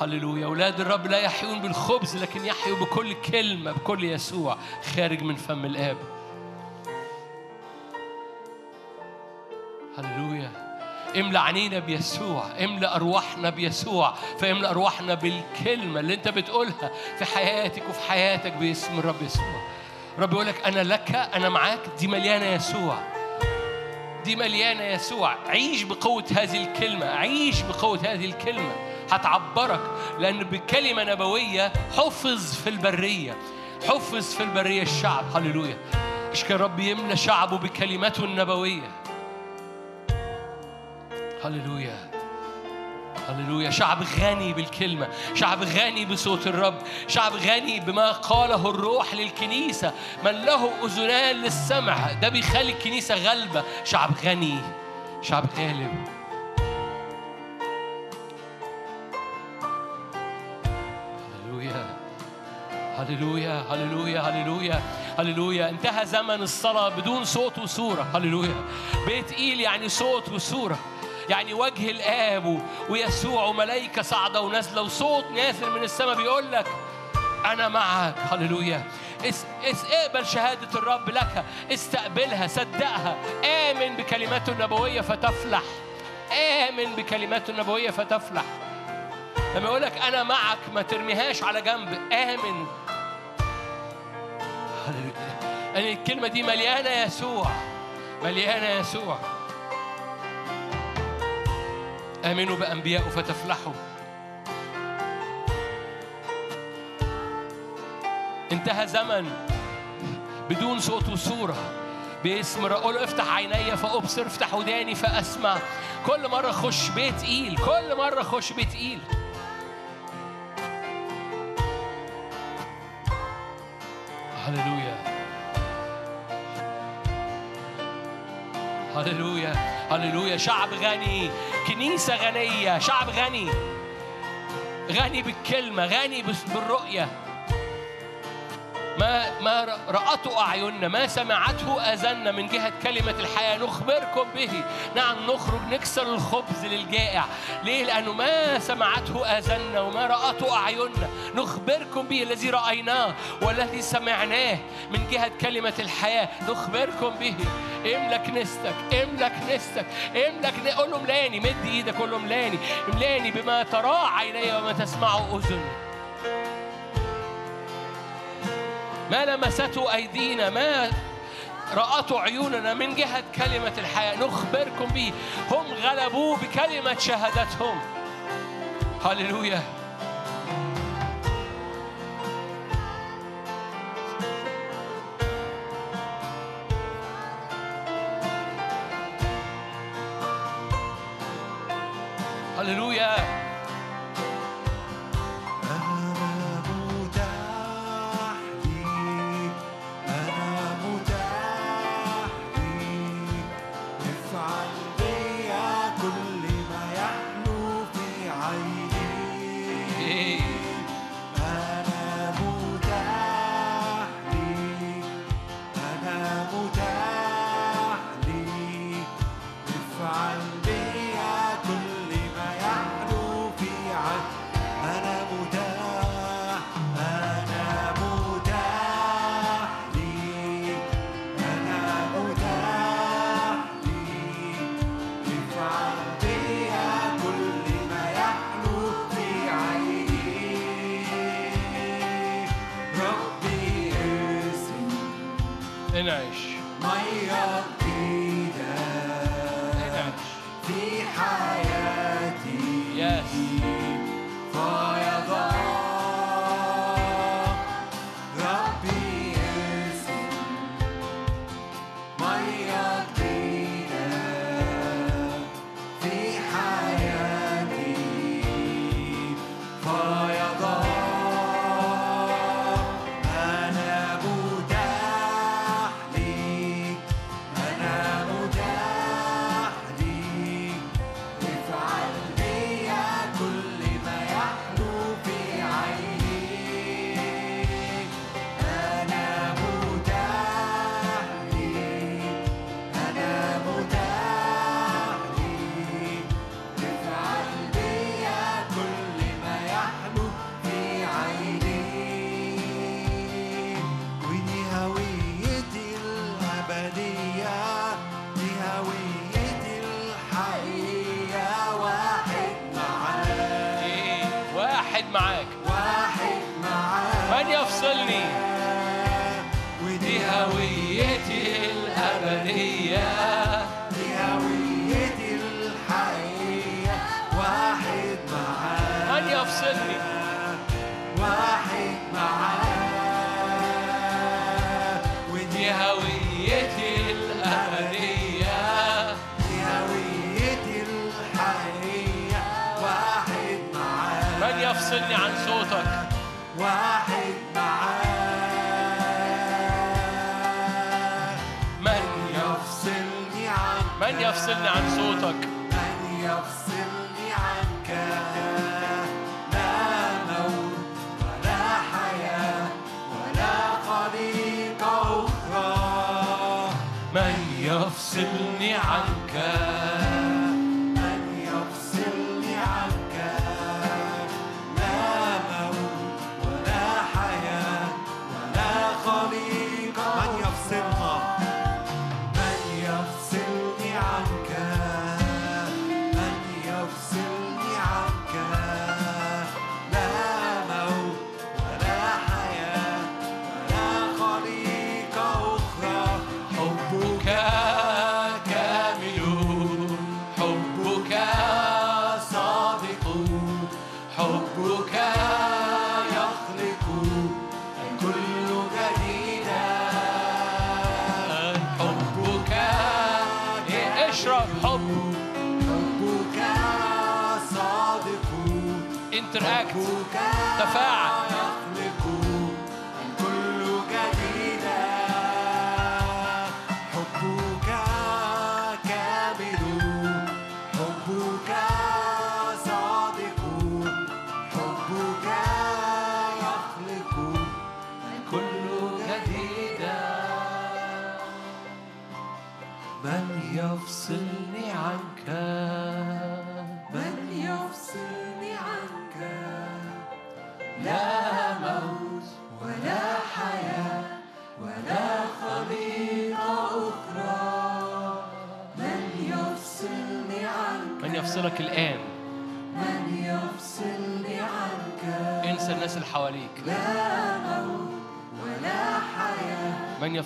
هللويا. أولاد الرب لا يحيون بالخبز لكن يحيوا بكل كلمة بكل يسوع خارج من فم الآب. هللويا. املى عينينا بيسوع املى ارواحنا بيسوع فاملى أرواحنا بالكلمة اللي أنت بتقولها في حياتك وفي حياتك باسم الرب يسوع. رب يقول لك أنا لك أنا معاك دي مليانة يسوع. دي مليانة يسوع. عيش بقوة هذه الكلمة عيش بقوة هذه الكلمة. هتعبرك لأن بكلمة نبوية حفظ في البرية حفظ في البرية الشعب. هللويا. إشكال رب يملى شعبه بكلماته النبوية. هللويا. هللويا. شعب غني بالكلمة شعب غني بصوت الرب شعب غني بما قاله الروح للكنيسة. من له أذنان للسمع ده بيخلي الكنيسة غلبة. شعب غني شعب غالب. هللويا. هللويا. هللويا. هللويا. هللويا. انتهى زمن الصلاة بدون صوت وصورة. هللويا. بيت إيل يعني صوت وصورة. يعني وجه الآب ويسوع وملائكة صاعدة ونازلة وصوت نازل من السماء بيقول لك أنا معك. هللويا. اس اس اقبل شهادة الرب لك. استقبلها صدقها. آمن بكلماته النبوية فتفلح. آمن بكلماته النبوية فتفلح. لما يقول لك أنا معك ما ترميهاش على جنب. آمن. هللويا. يعني الكلمة دي مليانة يسوع. مليانة يسوع. آمنوا بأنبيائه فتفلحوا. انتهى زمن بدون صوت وصورة. باسم قول افتح عيني فأبصر افتح وداني فأسمع. كل مرة خش بيت إيل كل مرة خش بيت إيل. هللويا. هللويا هللويا. شعب غني كنيسة غنية شعب غني. غني بالكلمة غني بالرؤية. ما ما رأته أعيننا ما سمعته آذاننا من جهة كلمة الحياة نخبركم به. نعم نخرج نكسر الخبز للجائع. ليه؟ لأنه ما سمعته آذاننا وما رأته أعيننا نخبركم به الذي رأيناه والذي سمعناه. من جهة كلمة الحياة نخبركم به. املى كنيستك املى كنيستك املى قول له ملاني مد إيدك قول له ملاني ملاني بما تراه عيني وما تسمعه اذني ما لمسته أيدينا ما رأته عيوننا من جهة كلمة الحياة. نخبركم به. هم غلبوه بكلمة شهادتهم. هللويا. هللويا.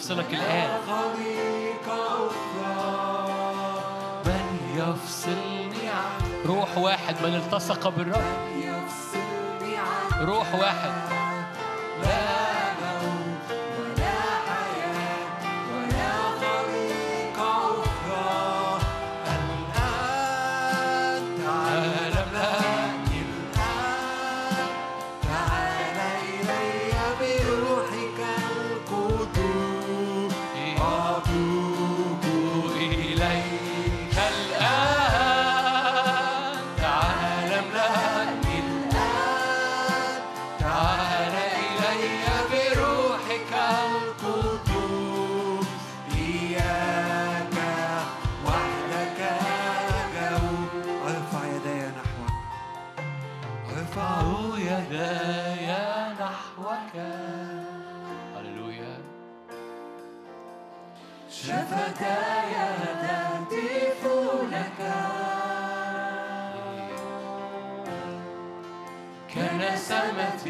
يفصلك الآن. من يفصلني عن روح واحد من التصق بالرب. روح واحد.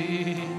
be.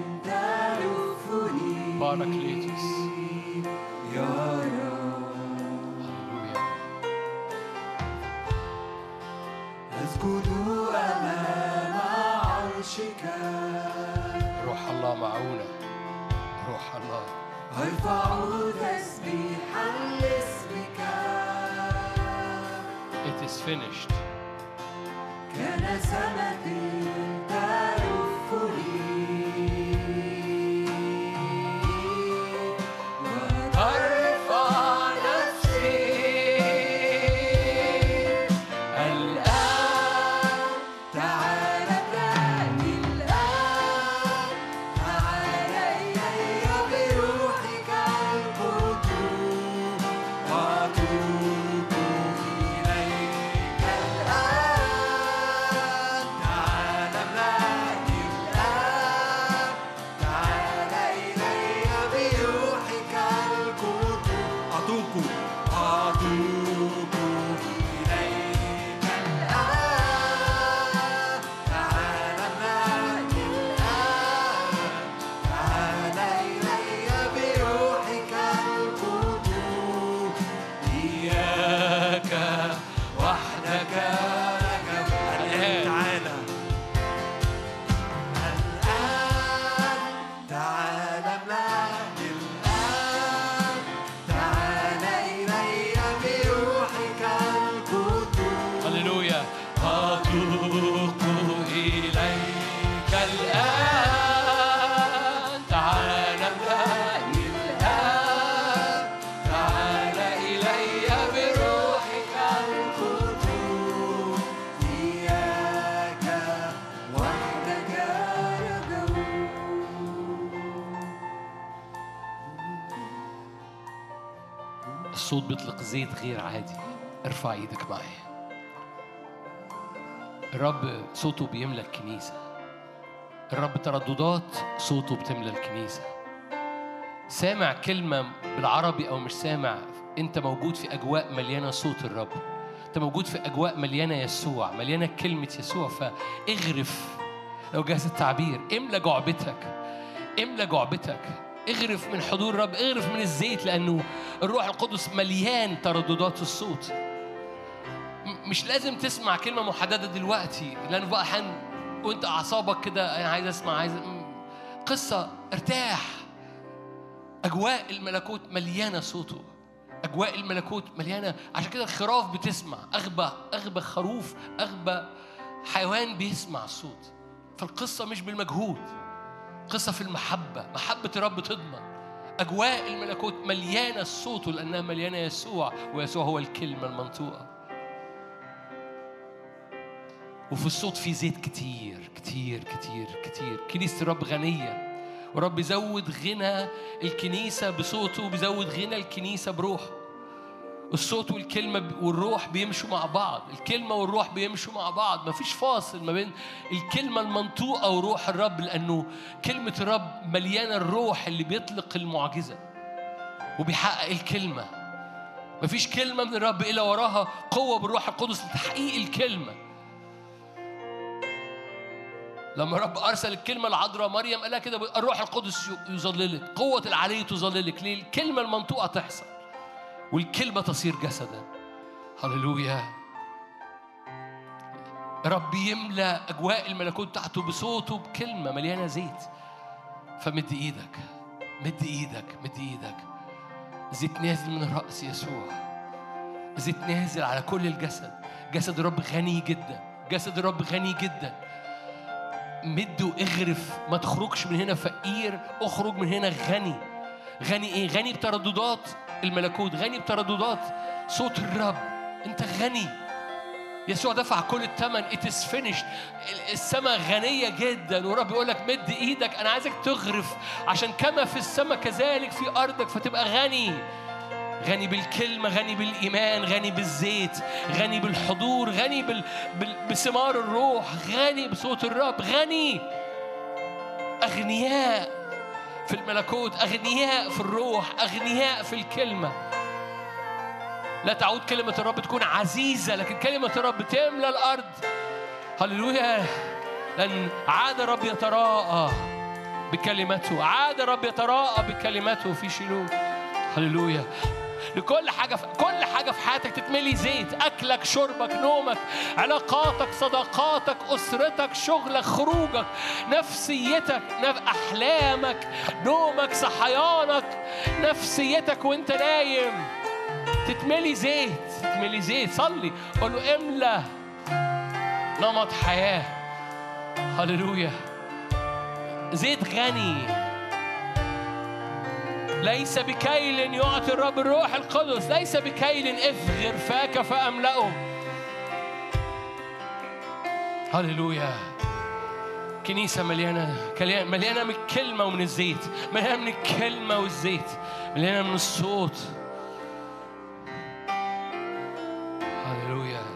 الصوت بيطلق زيت غير عادي. ارفع إيدك معايا. الرب صوته بيملى الكنيسة. الرب ترددات صوته بتملى الكنيسة. سامع كلمة بالعربي أو مش سامع أنت موجود في أجواء مليانة صوت الرب. أنت موجود في أجواء مليانة يسوع مليانة كلمة يسوع. فاغرف. لو جاهز التعبير املى جعبتك. املى جعبتك. اغرف من حضور الرب اغرف من الزيت لأنه الروح القدس مليان ترددات الصوت. مش لازم تسمع كلمة محددة دلوقتي لأن بقى أحيانا وأنت أعصابك كده أنا عايز أسمع عايز قصة ارتاح. أجواء الملكوت مليانة صوته. أجواء الملكوت مليانة عشان كده الخراف بتسمع. أغبى أغبى خروف أغبى حيوان بيسمع الصوت. فالقصة مش بالمجهود. قصة في المحبة محبة الرب تضمن. أجواء الملكوت مليانة صوته لأنها مليانة يسوع ويسوع هو الكلمة المنطوقة. وفي الصوت في زيت كتير كتير كتير كتير. كنيسة الرب غنية. ورب يزود غنى الكنيسة بصوته وبيزود غنى الكنيسة بروحه. الصوت والكلمة والروح بيمشوا مع بعض. الكلمة والروح بيمشوا مع بعض. مفيش فاصل ما بين الكلمة المنطوقة وروح الرب لأنه كلمة الرب مليانة الروح اللي بيطلق المعجزة وبيحقق الكلمة. مفيش كلمة من الرب إلا وراها قوة بالروح القدس لتحقيق الكلمة. لما الرب أرسل الكلمة العذراء مريم قالها كده الروح القدس يظللك قوة العلي تظللك ليه الكلمة المنطوقة تحصل. والكلمة تصير جسدا. هللويا. رب يملى أجواء الملكوت بتاعته بصوته بكلمة مليانة زيت. فمد إيدك مد إيدك مد إيدك. زيت نازل من الرأس يسوع. زيت نازل على كل الجسد. جسد الرب غني جدا. جسد الرب غني جدا. مد واغرف ما تخرجش من هنا فقير اخرج من هنا غني. غني إيه؟ غني بترددات الملكوت غني بترددات. صوت الرب. أنت غني. يسوع دفع كل الثمن it is finished. السماء غنية جدا. ورب يقول لك مد إيدك. أنا عايزك تغرف. عشان كما في السماء كذلك في أرضك فتبقى غني. غني بالكلمة غني بالإيمان غني بالزيت غني بالحضور غني بال... بال... بثمار الروح غني بصوت الرب. غني. أغنياء. في الملكوت أغنياء في الروح أغنياء في الكلمة. لا تعود كلمة الرب تكون عزيزة لكن كلمة الرب تملى الأرض. هللويا. لأن عاد الرب يتراءى بكلمته عاد الرب يتراءى بكلمته في شيلوه. هللويا. لكل حاجة في كل حاجة في حياتك تتملي زيت. أكلك شربك نومك علاقاتك صداقاتك أسرتك شغلك خروجك نفسيتك نف... أحلامك نومك صحيانك نفسيتك وأنت نايم. تتملي زيت تتملي زيت. صلي قول له املى نمط حياة. هللويا. زيت غني. ليس بكيل يعطي الرب الروح القدس ليس بكيل إفغر فاك فأملأه. هللويا. كنيسة مليانة مليانة من الكلمة ومن الزيت مليانة من الكلمة والزيت مليانة من الصوت. هللويا.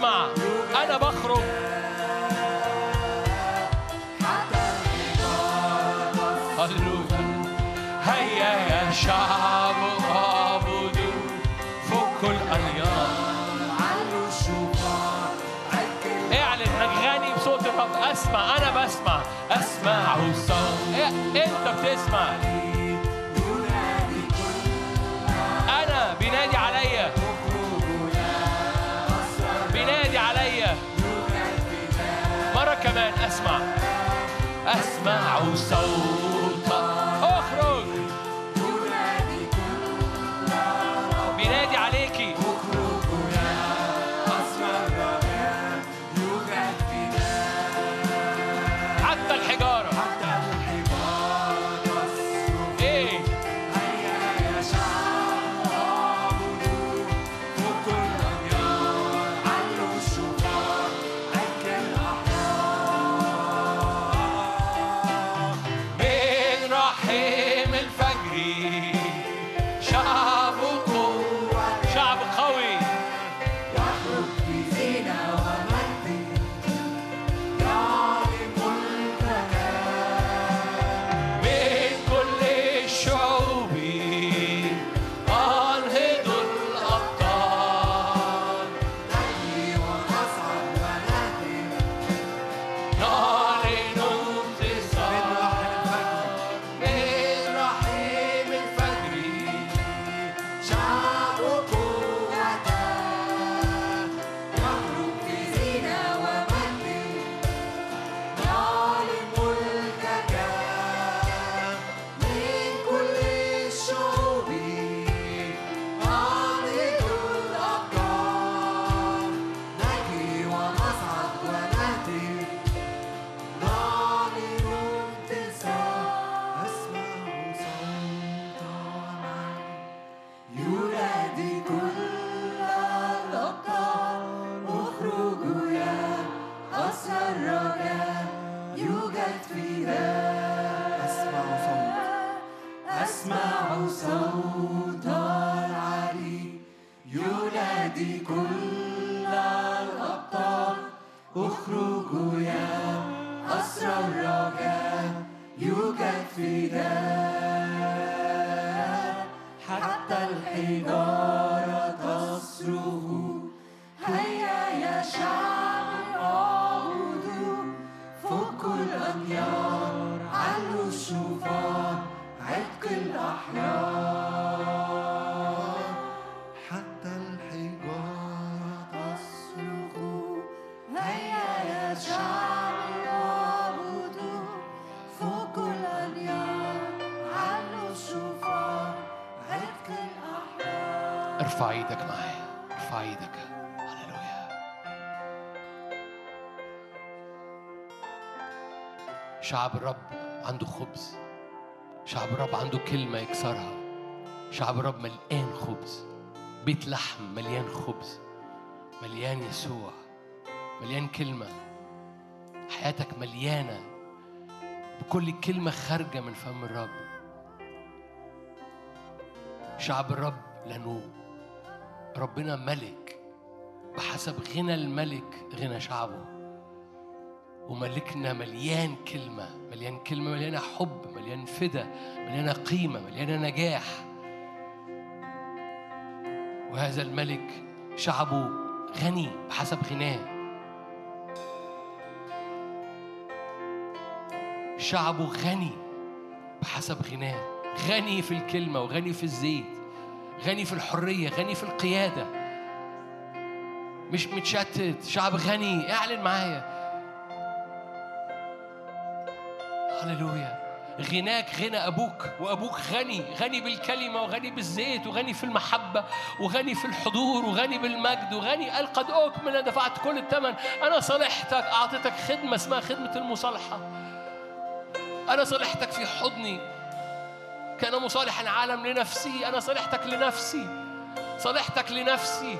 أنا بسمع أنا بخرج. هللويا هيا يا شعب اعبدوا فكوا عك اعلن غني بصوت الرب. اسمع أنا بسمع. أسمع. صوت إيه؟ أنت بتسمع؟ كمان أسمع أسمع صوت شعب الرب عنده خبز. شعب الرب عنده كلمة يكسرها. شعب الرب مليان خبز. بيت لحم مليان خبز. مليان يسوع. مليان كلمة. حياتك مليانة بكل كلمة خارجة من فم الرب. شعب الرب لأنه ربنا ملك. بحسب غنى الملك غنى شعبه. وملكنا مليان كلمة مليان كلمة مليانة حب مليان فدا مليانة قيمة مليانة نجاح. وهذا الملك شعبه غني بحسب غناه. شعبه غني بحسب غناه. غني في الكلمة وغني في الزيت. غني في الحرية غني في القيادة. مش متشتت. شعب غني اعلن معايا. هللويا. غناك غنى أبوك وأبوك غني غني بالكلمة وغني بالزيت وغني في المحبة وغني في الحضور وغني بالمجد وغني قال قد أكمل أنا دفعت كل الثمن أنا صالحتك أعطيتك خدمة اسمها خدمة المصالحة. أنا صالحتك في حضني. كان مصالح العالم لنفسي. أنا صالحتك لنفسي. صالحتك لنفسي.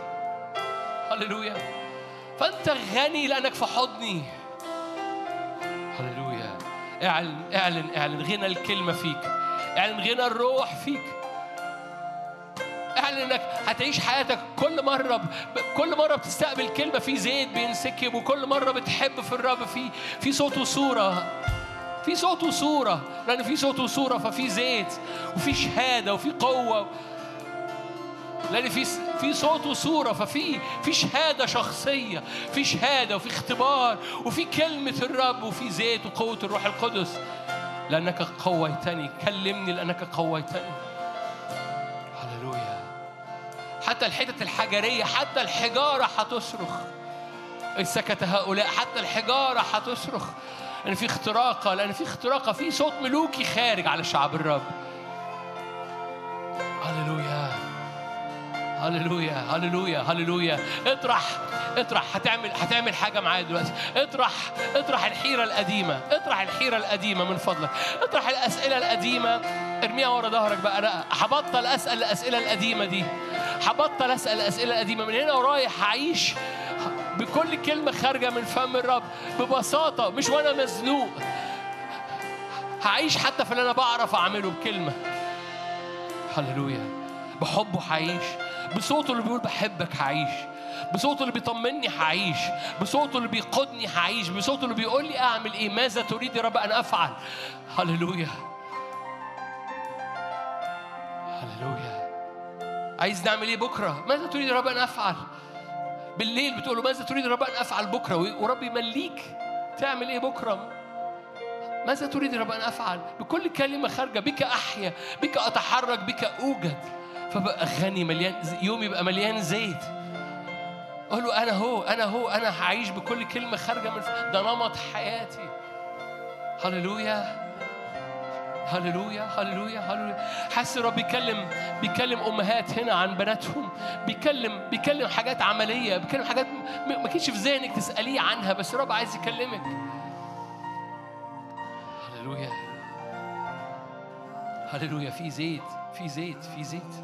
هللويا. فأنت غني لأنك في حضني. اعلن اعلن اعلن غنى الكلمة فيك. اعلن غنى الروح فيك. اعلن انك هتعيش حياتك كل مرة ب... كل مرة بتستقبل كلمة في زيت بينسكب وكل مرة بتحب في الرب. في في صوت وصورة في صوت وصورة لأن في صوت وصورة ففي زيت وفي شهادة وفي قوة. لأن في في صوت وصورة ففي في شهادة شخصية في شهادة وفي اختبار وفي كلمة الرب وفي زيت وقوة الروح القدس. لأنك قويتني كلمني لأنك قويتني. هللويا. حتى الحتت الحجرية حتى الحجارة هتصرخ. إن سكت هؤلاء حتى الحجارة هتصرخ. لأن في اختراقه لأن في اختراقه في صوت ملوكي خارج على شعب الرب. هللويا. هللويا هللويا هللويا. اطرح اطرح. هتعمل هتعمل حاجة معايا دلوقتي. اطرح اطرح الحيرة القديمة. اطرح الحيرة القديمة من فضلك. اطرح الأسئلة القديمة. ارميها ورا ظهرك بقى. أنا هبطل أسأل الأسئلة القديمة دي. هبطل أسأل الأسئلة القديمة. من هنا ورايح هعيش بكل كلمة خارجة من فم الرب. ببساطة مش وأنا مزنوق. هعيش حتى في اللي أنا بعرف أعمله بكلمة. هللويا. بحبه هعيش. بصوته اللي بيقول بحبك هعيش. بصوته اللي بيطمني هعيش. بصوته اللي بيقودني هعيش. بصوته اللي بيقول لي أعمل إيه؟ ماذا تريد يا رب أن أفعل؟ هللويا. هللويا. عايز نعمل إيه بكرة؟ ماذا تريد يا رب أن أفعل؟ بالليل بتقول له ماذا تريد يا رب أن أفعل بكرة؟ ورب يمليك. تعمل إيه بكرة؟ ماذا تريد يا رب أن أفعل؟ بكل كلمة خارجة. بك أحيا. بك أتحرك. بك أوجد. فبقى غني مليان يوم يبقى مليان زيت. قول له أنا هو أنا هو أنا هعيش بكل كلمة خارجة من ده نمط حياتي. هللويا. هللويا هللويا هللويا. حاسس الرب بيكلم بيكلم أمهات هنا عن بناتهم. بيكلم بيكلم حاجات عملية بيكلم حاجات ما كانش في ذهنك تسأليه عنها بس الرب عايز يكلمك. هللويا. هللويا. في زيت في زيت في زيت.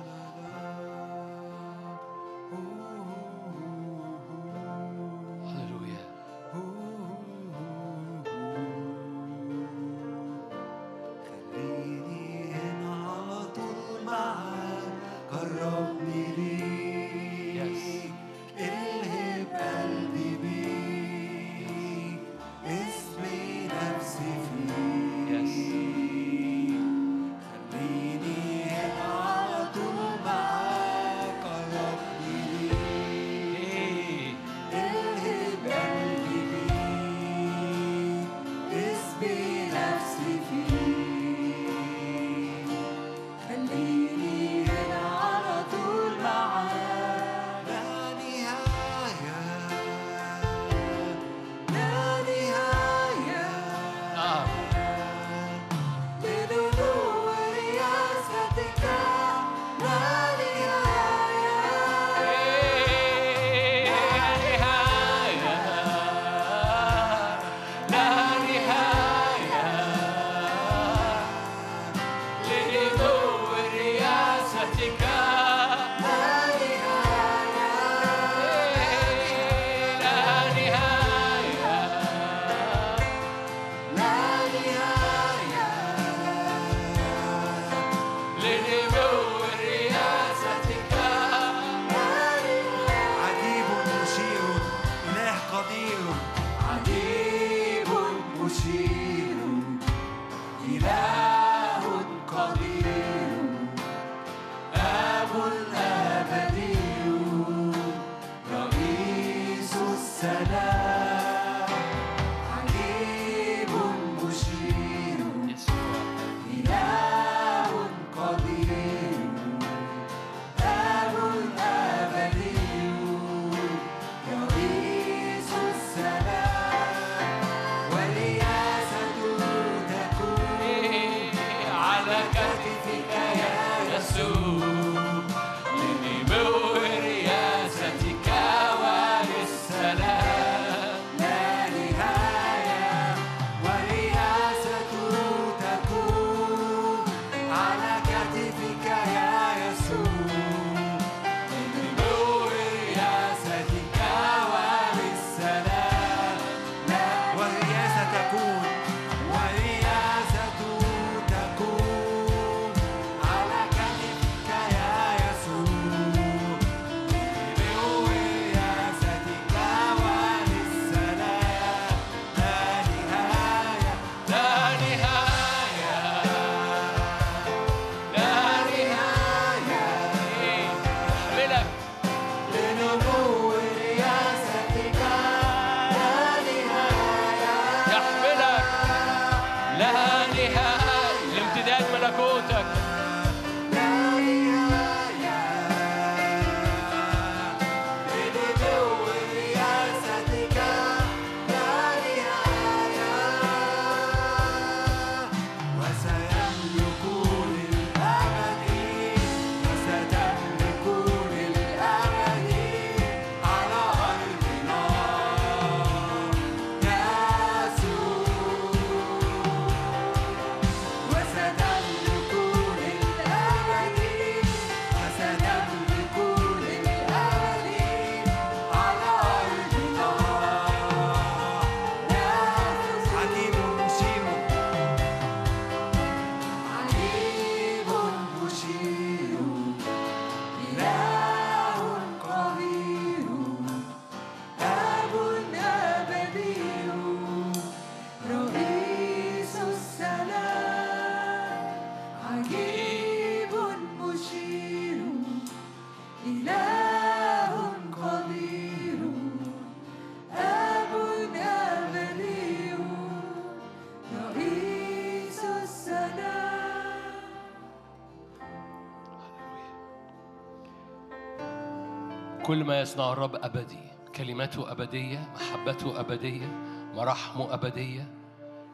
كل ما يصنعه الرب أبدي. كلماته أبدية محبته أبدية مراحمه أبدية.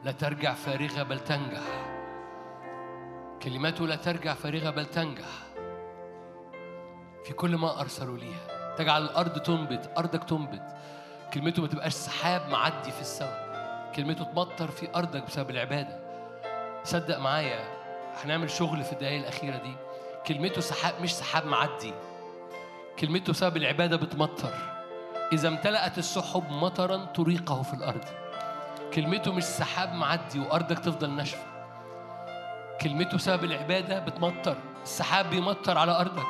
لا ترجع فارغة بل تنجح. كلماته لا ترجع فارغة بل تنجح. في كل ما أرسلوا ليها. تجعل الأرض تنبت أرضك تنبت. كلمته ما تبقاش سحاب معدي في السماء. كلمته تمطر في أرضك بسبب العبادة. صدق معايا هنعمل شغل في الدقايق الأخيرة دي. كلمته سحاب مش سحاب معدي. كلمته بسبب العبادة بتمطر. إذا امتلأت السحب مطرا تريقه في الأرض. كلمته مش سحاب معدي وأرضك تفضل ناشفة. كلمته بسبب العبادة بتمطر. السحاب بيمطر على أرضك.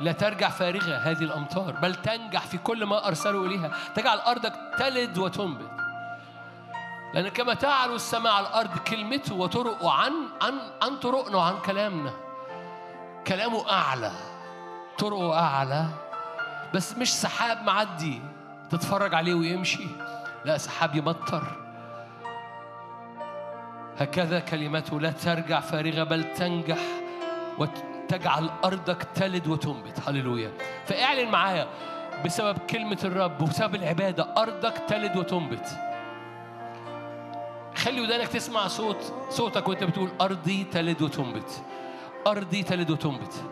لا ترجع فارغة هذه الأمطار بل تنجح في كل ما أرسلوا إليها. تجعل أرضك تلد وتنبت. لأن كما تعلو السماء على الأرض كلمته وطرقه عن عن عن طرقنا وعن كلامنا. كلامه أعلى طرقه أعلى بس مش سحاب معدي تتفرج عليه ويمشي لا سحاب يمطر. هكذا كلمته لا ترجع فارغة بل تنجح وتجعل أرضك تلد وتنبت. هللويا. فاعلن معايا بسبب كلمة الرب وبسبب العبادة أرضك تلد وتنبت. خلي ودانك تسمع صوت صوتك وأنت بتقول أرضي تلد وتنبت. أرضي تلد وتنبت.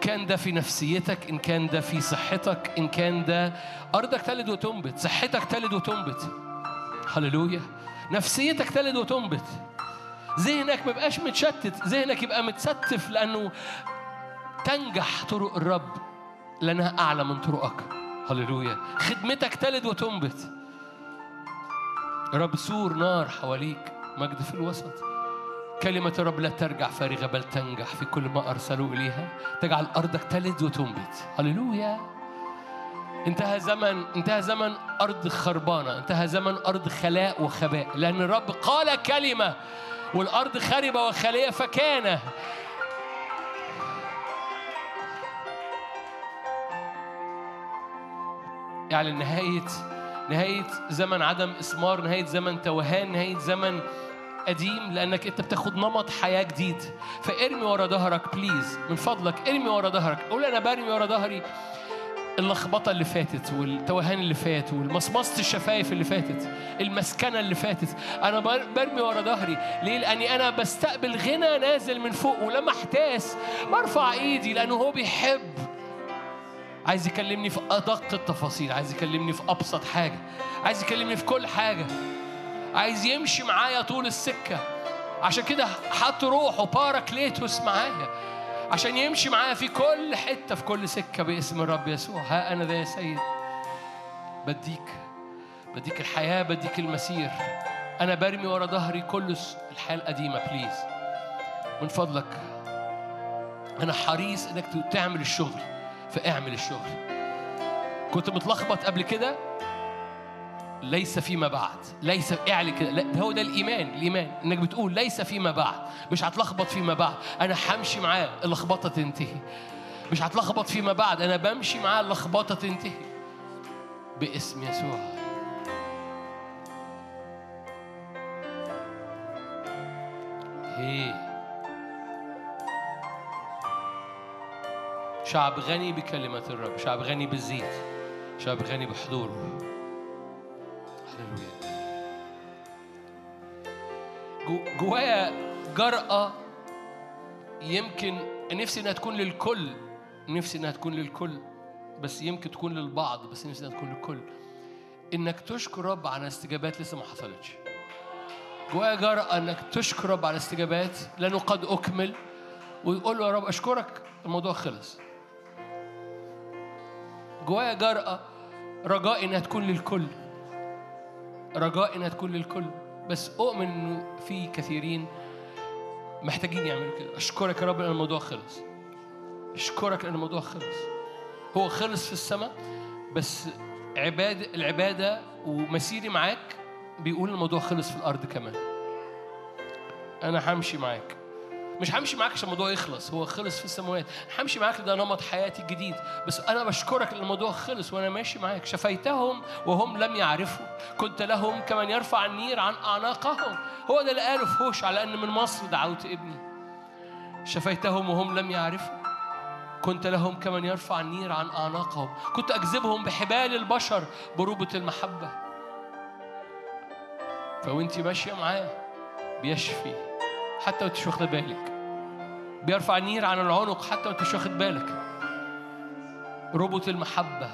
كان ده في نفسيتك إن كان ده في صحتك إن كان ده أرضك تلد وتنبت. صحتك تلد وتنبت. هللويا. نفسيتك تلد وتنبت. ذهنك ما يبقاش متشتت. ذهنك يبقى متستف لأنه تنجح طرق الرب لأنها أعلى من طرقك. هللويا. خدمتك تلد وتنبت. رب سور نار حواليك. مجد في الوسط. كلمة الرب لا ترجع فارغة بل تنجح في كل ما أرسلوا إليها. تجعل أرضك تلد وتنبت. هللويا. انتهى زمن انتهى زمن أرض خربانة. انتهى زمن أرض خلاء وخباء. لأن الرب قال كلمة والأرض خربة وخالية فكان. يعني نهاية نهاية زمن عدم إثمار نهاية زمن توهان نهاية زمن قديم لأنك أنت بتاخد نمط حياة جديد. فارمي ورا ظهرك please من فضلك ارمي ورا ظهرك. قول أنا برمي ورا ظهري. اللخبطة اللي فاتت والتوهان اللي فات والمصمصة الشفايف اللي فاتت المسكنة اللي فاتت. بر- برمي ورا ظهري. ليه؟ لأني أنا بستقبل غنى نازل من فوق ولما احتاس برفع إيدي لأنه هو بيحب. عايز يكلمني في أدق التفاصيل عايز يكلمني في أبسط حاجة عايز يكلمني في كل حاجة. عايز يمشي معايا طول السكة. عشان كده حط روحه باراكليتوس معايا. عشان يمشي معايا في كل حتة في كل سكة باسم الرب يسوع. ها أنا ذا يا سيد. بديك بديك الحياة بديك المسير. أنا برمي ورا ظهري كل الحياة القديمة بليز من فضلك. أنا حريص إنك تعمل الشغل. فاعمل الشغل. كنت متلخبط قبل كده. ليس فيما بعد. ليس اعلي كده. هو ده الإيمان الإيمان. إنك بتقول ليس فيما بعد. مش هتلخبط فيما بعد. أنا همشي معاه اللخبطة تنتهي. مش هتلخبط فيما بعد. أنا بمشي معاه اللخبطة تنتهي. باسم يسوع. شعب غني بكلمة الرب. شعب غني بالزيت. شعب غني بحضوره. هللويا جو- جوايا جرأة يمكن نفسي إنها تكون للكل نفسي إنها تكون للكل بس يمكن تكون للبعض بس نفسي إنها تكون للكل. إنك تشكر رب على استجابات لسه ما حصلتش. جوايا جرأة إنك تشكر رب على استجابات لأنه قد أكمل. ويقول له يا رب أشكرك الموضوع خلص. جوايا جرأة رجاء إنها تكون للكل. رجاء إنها تكون للكل. بس أؤمن إنه في كثيرين محتاجين يعملوا كده. أشكرك يا رب لأن الموضوع خلص. أشكرك لأن الموضوع خلص. هو خلص في السماء بس عبادة العبادة ومسيري معاك بيقول الموضوع خلص في الأرض كمان. أنا همشي معاك. مش همشي معاك عشان الموضوع يخلص هو خلص في السماوات همشي معاك ده نمط حياتي الجديد. بس أنا بشكرك ان الموضوع خلص وأنا ماشي معاك. شفيتهم وهم لم يعرفوا. كنت لهم كمن يرفع النير عن أعناقهم. هو ده اللي قاله في هوش على أن من مصر دعوت ابني. شفيتهم وهم لم يعرفوا. كنت لهم كمن يرفع النير عن أعناقهم. كنت أجذبهم بحبال البشر بربة المحبة. فوانت ماشية معاه بيشفي. حتى وانت مش واخدة بالك. بيرفع النير عن العنق حتى وانت مش واخد بالك. ربط المحبة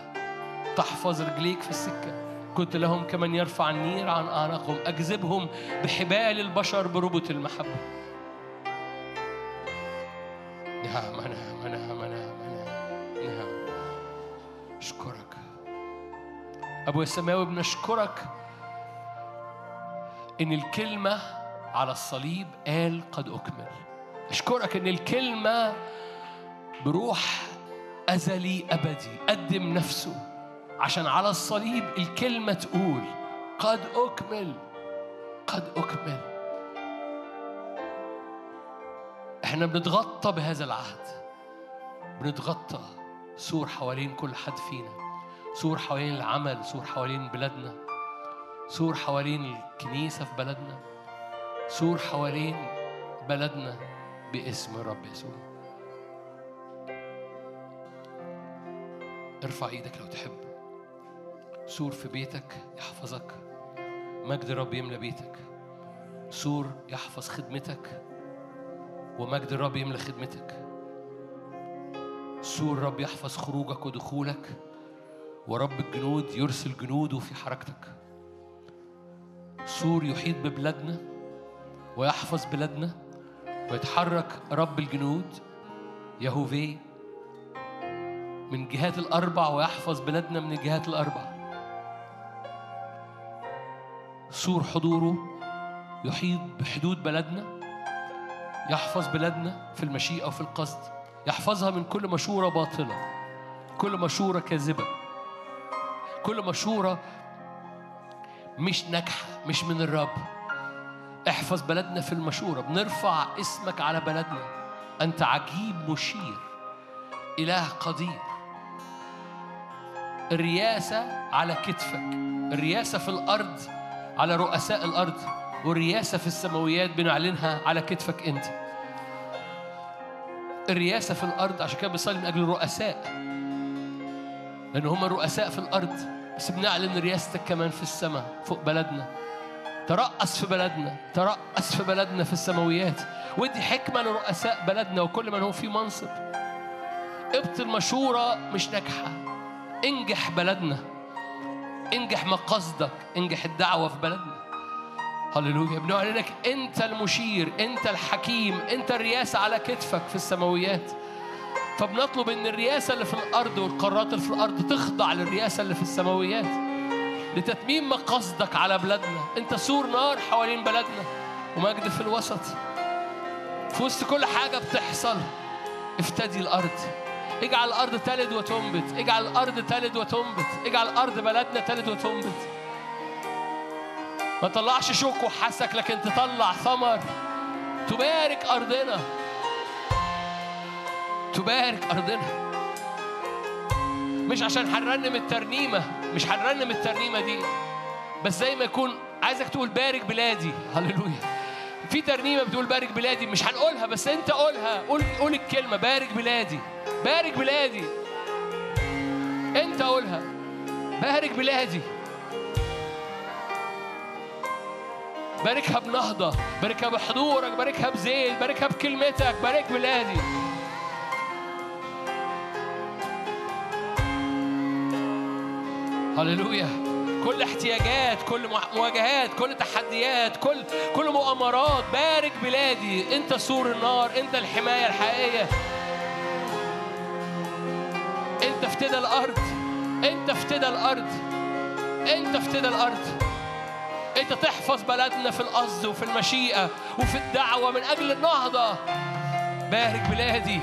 تحفظ رجليك في السكة. كنت لهم كمن يرفع النير عن أعناقهم. أجذبهم بحبال البشر بربط المحبة. نعم نعم نعم نعم نعم نعم أشكرك. أبو السماوي بنشكرك إن الكلمة على الصليب قال قد أكمل. أشكرك إن الكلمة بروح أزلي أبدي قدم نفسه. عشان على الصليب الكلمة تقول قد أكمل قد أكمل. إحنا بنتغطى بهذا العهد. بنتغطى. سور حوالين كل حد فينا. سور حوالين العمل سور حوالين بلادنا. سور حوالين الكنيسة في بلدنا. سور حوالين بلدنا باسم الرب يسوع. ارفع إيدك لو تحب. سور في بيتك يحفظك. مجد الرب يملى بيتك. سور يحفظ خدمتك. ومجد الرب يملى خدمتك. سور الرب يحفظ خروجك ودخولك. ورب الجنود يرسل جنوده في حركتك. سور يحيط ببلادنا. ويحفظ بلادنا ويتحرك رب الجنود يهوفي من جهات الأربع ويحفظ بلادنا من الجهات الأربع. سور حضوره يحيط بحدود بلدنا يحفظ بلادنا في المشيئة وفي القصد يحفظها من كل مشورة باطلة كل مشورة كاذبة كل مشورة مش ناجحة مش من الرب. احفظ بلدنا في المشورة بنرفع اسمك على بلدنا. أنت عجيب مشير إله قدير. الرياسة على كتفك الرياسة في الأرض على رؤساء الأرض والرياسة في السماويات بنعلنها على كتفك أنت. الرياسة في الأرض عشان كده بنصلي من أجل الرؤساء. لأن هم الرؤساء في الأرض بس بنعلن رياستك كمان في السماء فوق بلدنا. ترأس في بلدنا ترأس في بلدنا في السماويات. ودي حكمة لرؤساء بلدنا وكل من هو في منصب. ابطل مشورة مش ناجحة. انجح بلدنا. انجح مقاصدك. انجح الدعوة في بلدنا. هللويا. بنعلنك انت المشير انت الحكيم انت الرياسة على كتفك في السماويات. فبنطلب إن الرياسة اللي في الأرض والقارات اللي في الأرض تخضع للرياسة اللي في السماويات. لتتميم مقاصدك على بلادنا. انت سور نار حوالين بلدنا ومجد في الوسط. في وسط كل حاجة بتحصل افتدي الأرض. اجعل الأرض تلد وتنبت. اجعل الأرض تلد وتنبت. اجعل الأرض بلدنا تلد وتنبت. ما تطلعش شوك وحسك لكن تطلع ثمر. تبارك أرضنا. تبارك أرضنا. مش عشان هنرنم الترنيمة مش هنرنم الترنيمة دي. بس زي ما يكون عايزك تقول بارك بلادي. هللويا. في ترنيمة بتقول بارك بلادي مش هنقولها بس انت قولها. قول قول الكلمة بارك بلادي. بارك بلادي. انت قولها. بارك بلادي. باركها بنهضة. باركها بحضورك. باركها بزيت باركها بكلمتك. بارك بلادي. هللويا. كل احتياجات كل مواجهات كل تحديات كل كل مؤامرات بارك بلادي. انت سور النار انت الحماية الحقيقية. انت افتدى الأرض. انت افتدى الأرض. انت افتدى الأرض. انت تحفظ بلدنا في القصد وفي المشيئة وفي الدعوة من أجل النهضة. بارك بلادي.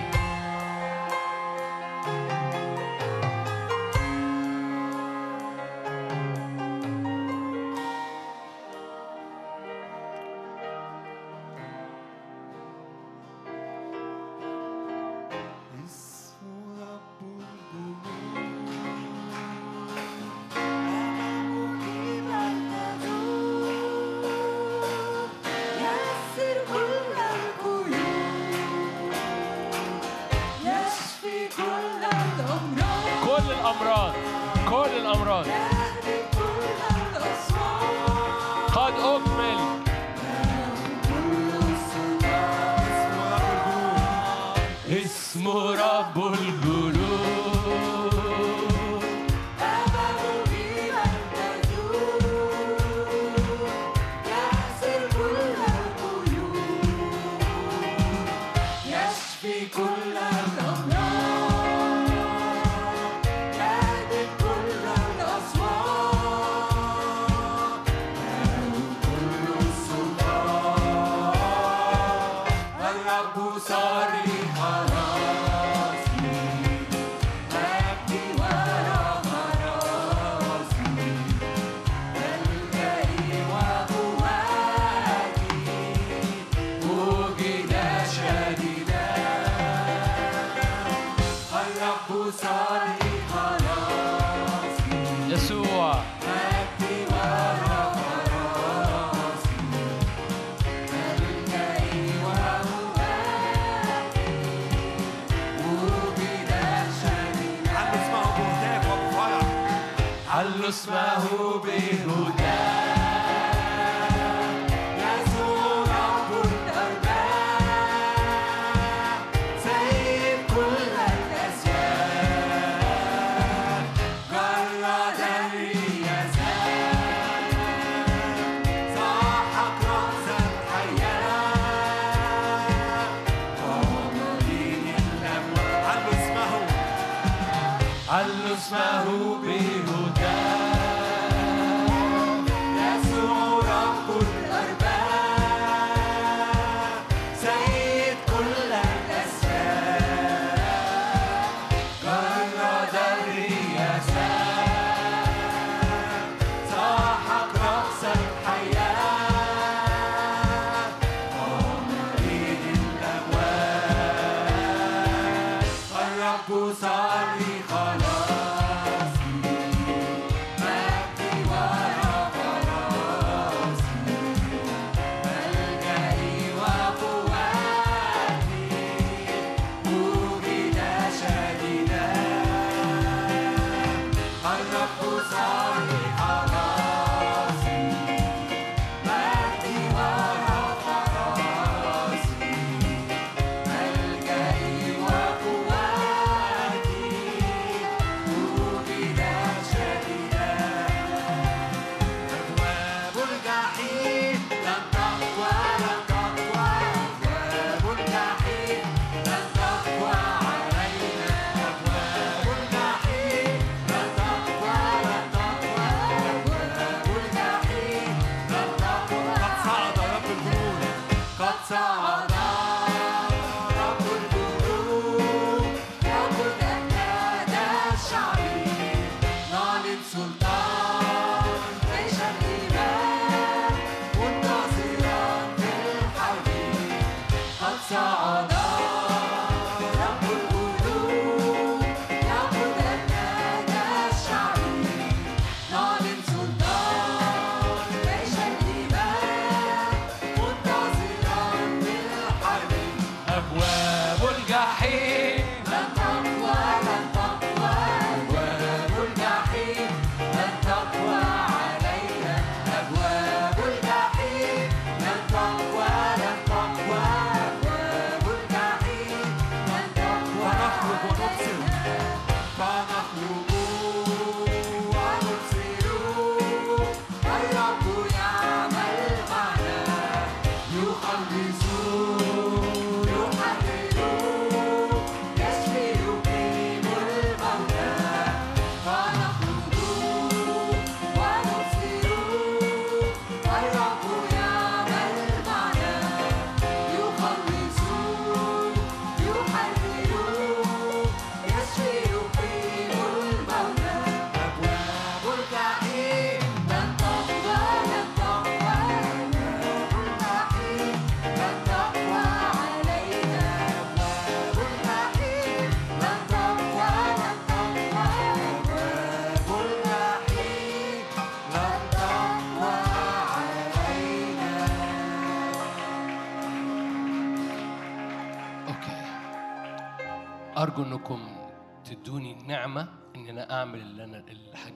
كل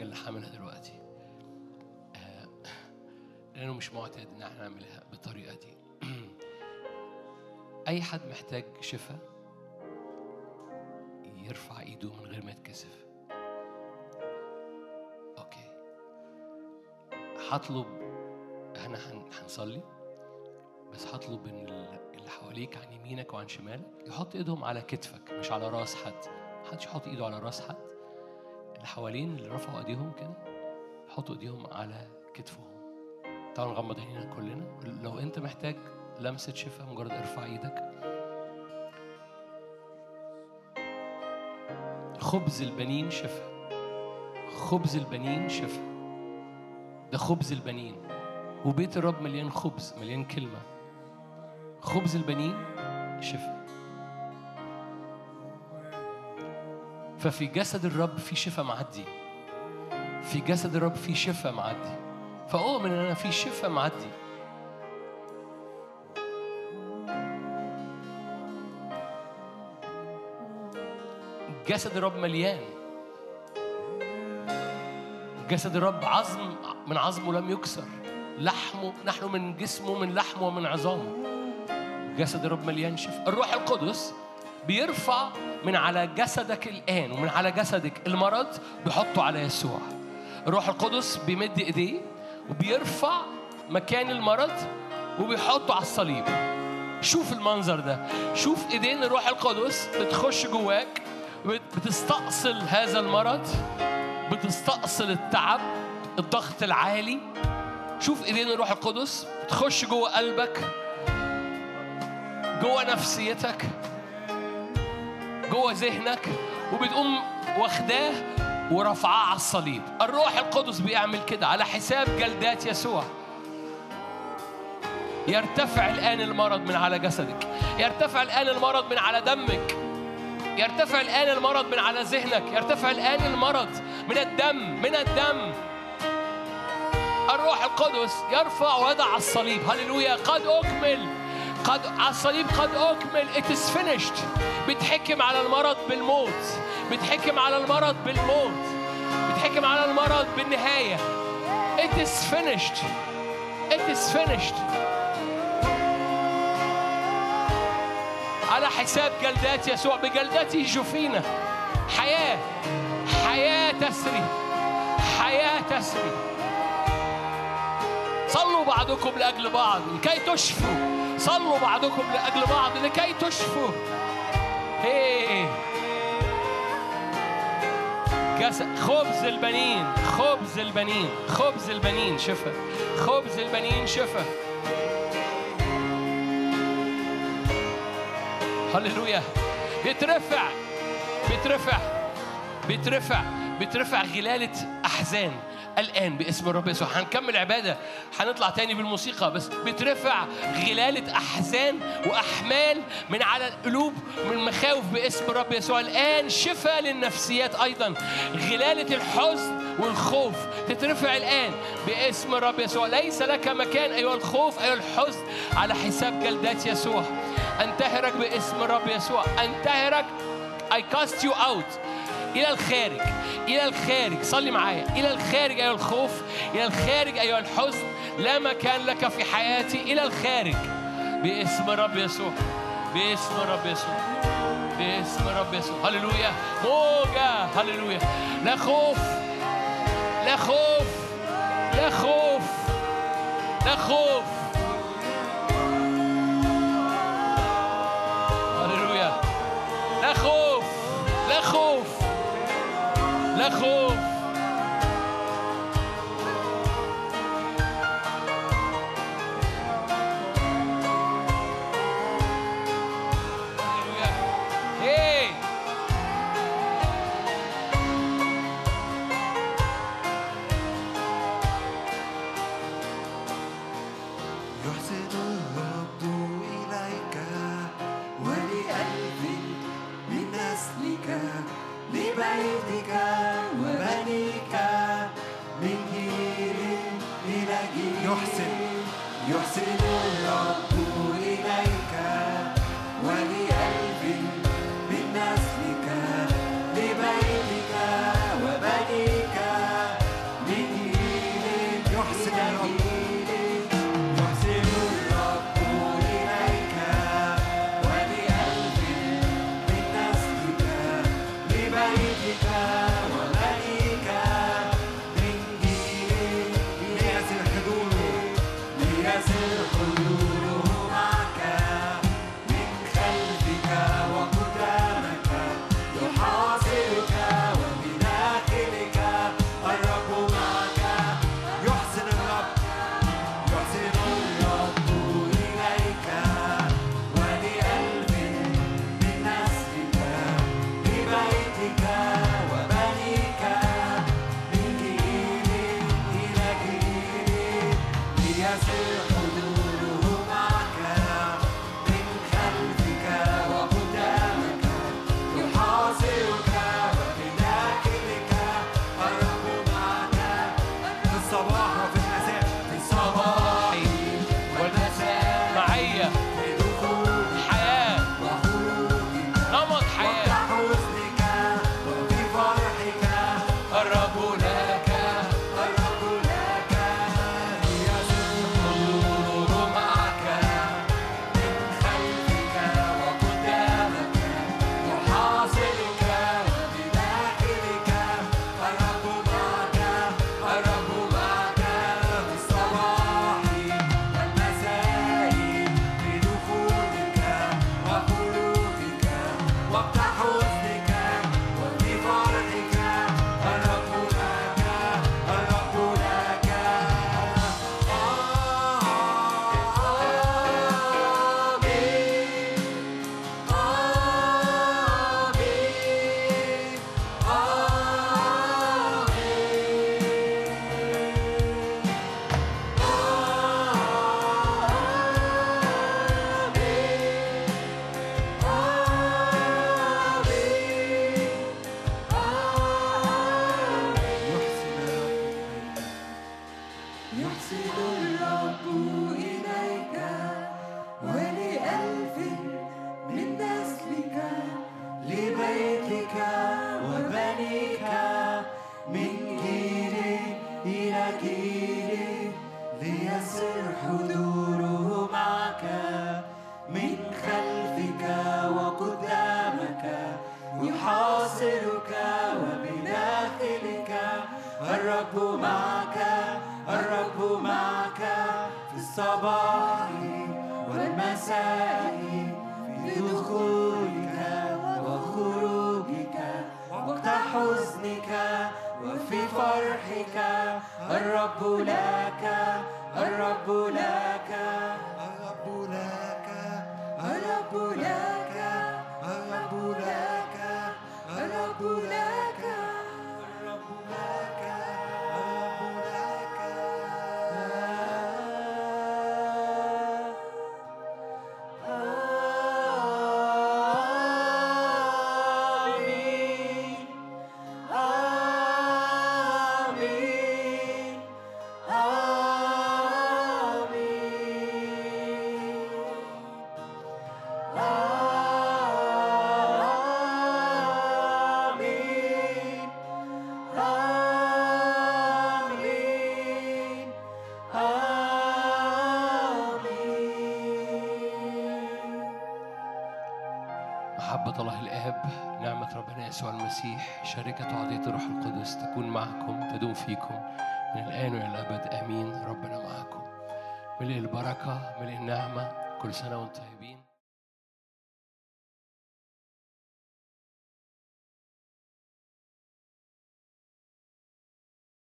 الحاجة اللي هعملها دلوقتي. آه، لأنه مش معتاد إن إحنا نعملها بالطريقة دي. أي حد محتاج شفاء يرفع إيده من غير ما يتكسف. أوكي. هطلب إحنا هن- هنصلي بس هطلب إن ال- اللي حواليك عن يمينك وعن شمالك يحط إيدهم على كتفك مش على رأس حد. محدش يحط إيده على رأس حد. اللي حوالين اللي رفعوا ايديهم كده يحطوا ايديهم على كتفهم. تعالوا نغمض عينينا كلنا. لو انت محتاج لمسة شفاء مجرد ارفع إيدك. خبز البنين شفاء. خبز البنين شفاء. ده خبز البنين. وبيت الرب مليان خبز مليان كلمة. خبز البنين شفاء. ففي جسد الرب في شفاء معدي. في جسد الرب في شفاء معدي. فأؤمن أنا في شفاء معدي. جسد الرب مليان. جسد الرب عظم من عظمه لم يكسر. لحمه نحن من جسمه من لحمه ومن عظامه. جسد الرب مليان شفاء. الروح القدس بيرفع من على جسدك الآن ومن على جسدك المرض بيحطه على يسوع. الروح القدس بيمد إيديه وبيرفع مكان المرض وبيحطه على الصليب. شوف المنظر ده. شوف إيدين الروح القدس بتخش جواك بت- بتستأصل هذا المرض بتستأصل التعب الضغط العالي. شوف إيدين الروح القدس بتخش جوه قلبك جوه نفسيتك. جوه ذهنك وبتقوم واخداه ورفعاه على الصليب. الروح القدس بيعمل كده على حساب جلدات يسوع. يرتفع الآن المرض من على جسدك. يرتفع الآن المرض من على دمك. يرتفع الآن المرض من على ذهنك. يرتفع الآن المرض من الدم من الدم. الروح القدس يرفع ويضع على الصليب. هللويا. قد أكمل قد الصليب قد أكمل. It is finished. بتحكم على المرض بالموت. بتحكم على المرض بالموت. بتحكم على المرض بالنهاية. It is finished. It is finished. على حساب جلدات يسوع. بجلدته يشوفينا حياة. حياة تسري. حياة تسري. صلوا بعضكم لأجل بعض. لكي تشفوا. صلوا بعضكم لأجل بعض لكي تشفوا. هي. خبز البنين خبز البنين خبز البنين شفا خبز البنين شفا هللويا. بيترفع بيترفع بيترفع بيترفع غلالة أحزان. الآن باسم الرب يسوع. هنكمل عبادة. هنطلع تاني بالموسيقى. بس بيترفع غلالة أحزان وأحمال من على القلوب من مخاوف باسم الرب يسوع. الآن شفاء للنفسيات أيضا. غلالة الحزن والخوف تترفع الآن باسم الرب يسوع. ليس لك مكان أيها الخوف أيها الحزن على حساب جلدات يسوع. أنتهرك باسم الرب يسوع. أنتهرك. I cast you out. إلى الخارج إلى الخارج. صلي معايا. إلى الخارج أيها الخوف. إلى الخارج أيها الحزن. لا مكان لك في حياتي. إلى الخارج. باسم الرب يسوع. باسم الرب يسوع. باسم الرب يسوع. هللويا. موجة. هللويا. لا خوف. لا خوف. لا خوف. لا خوف. هللويا. لا خوف. لا خوف. لا خوف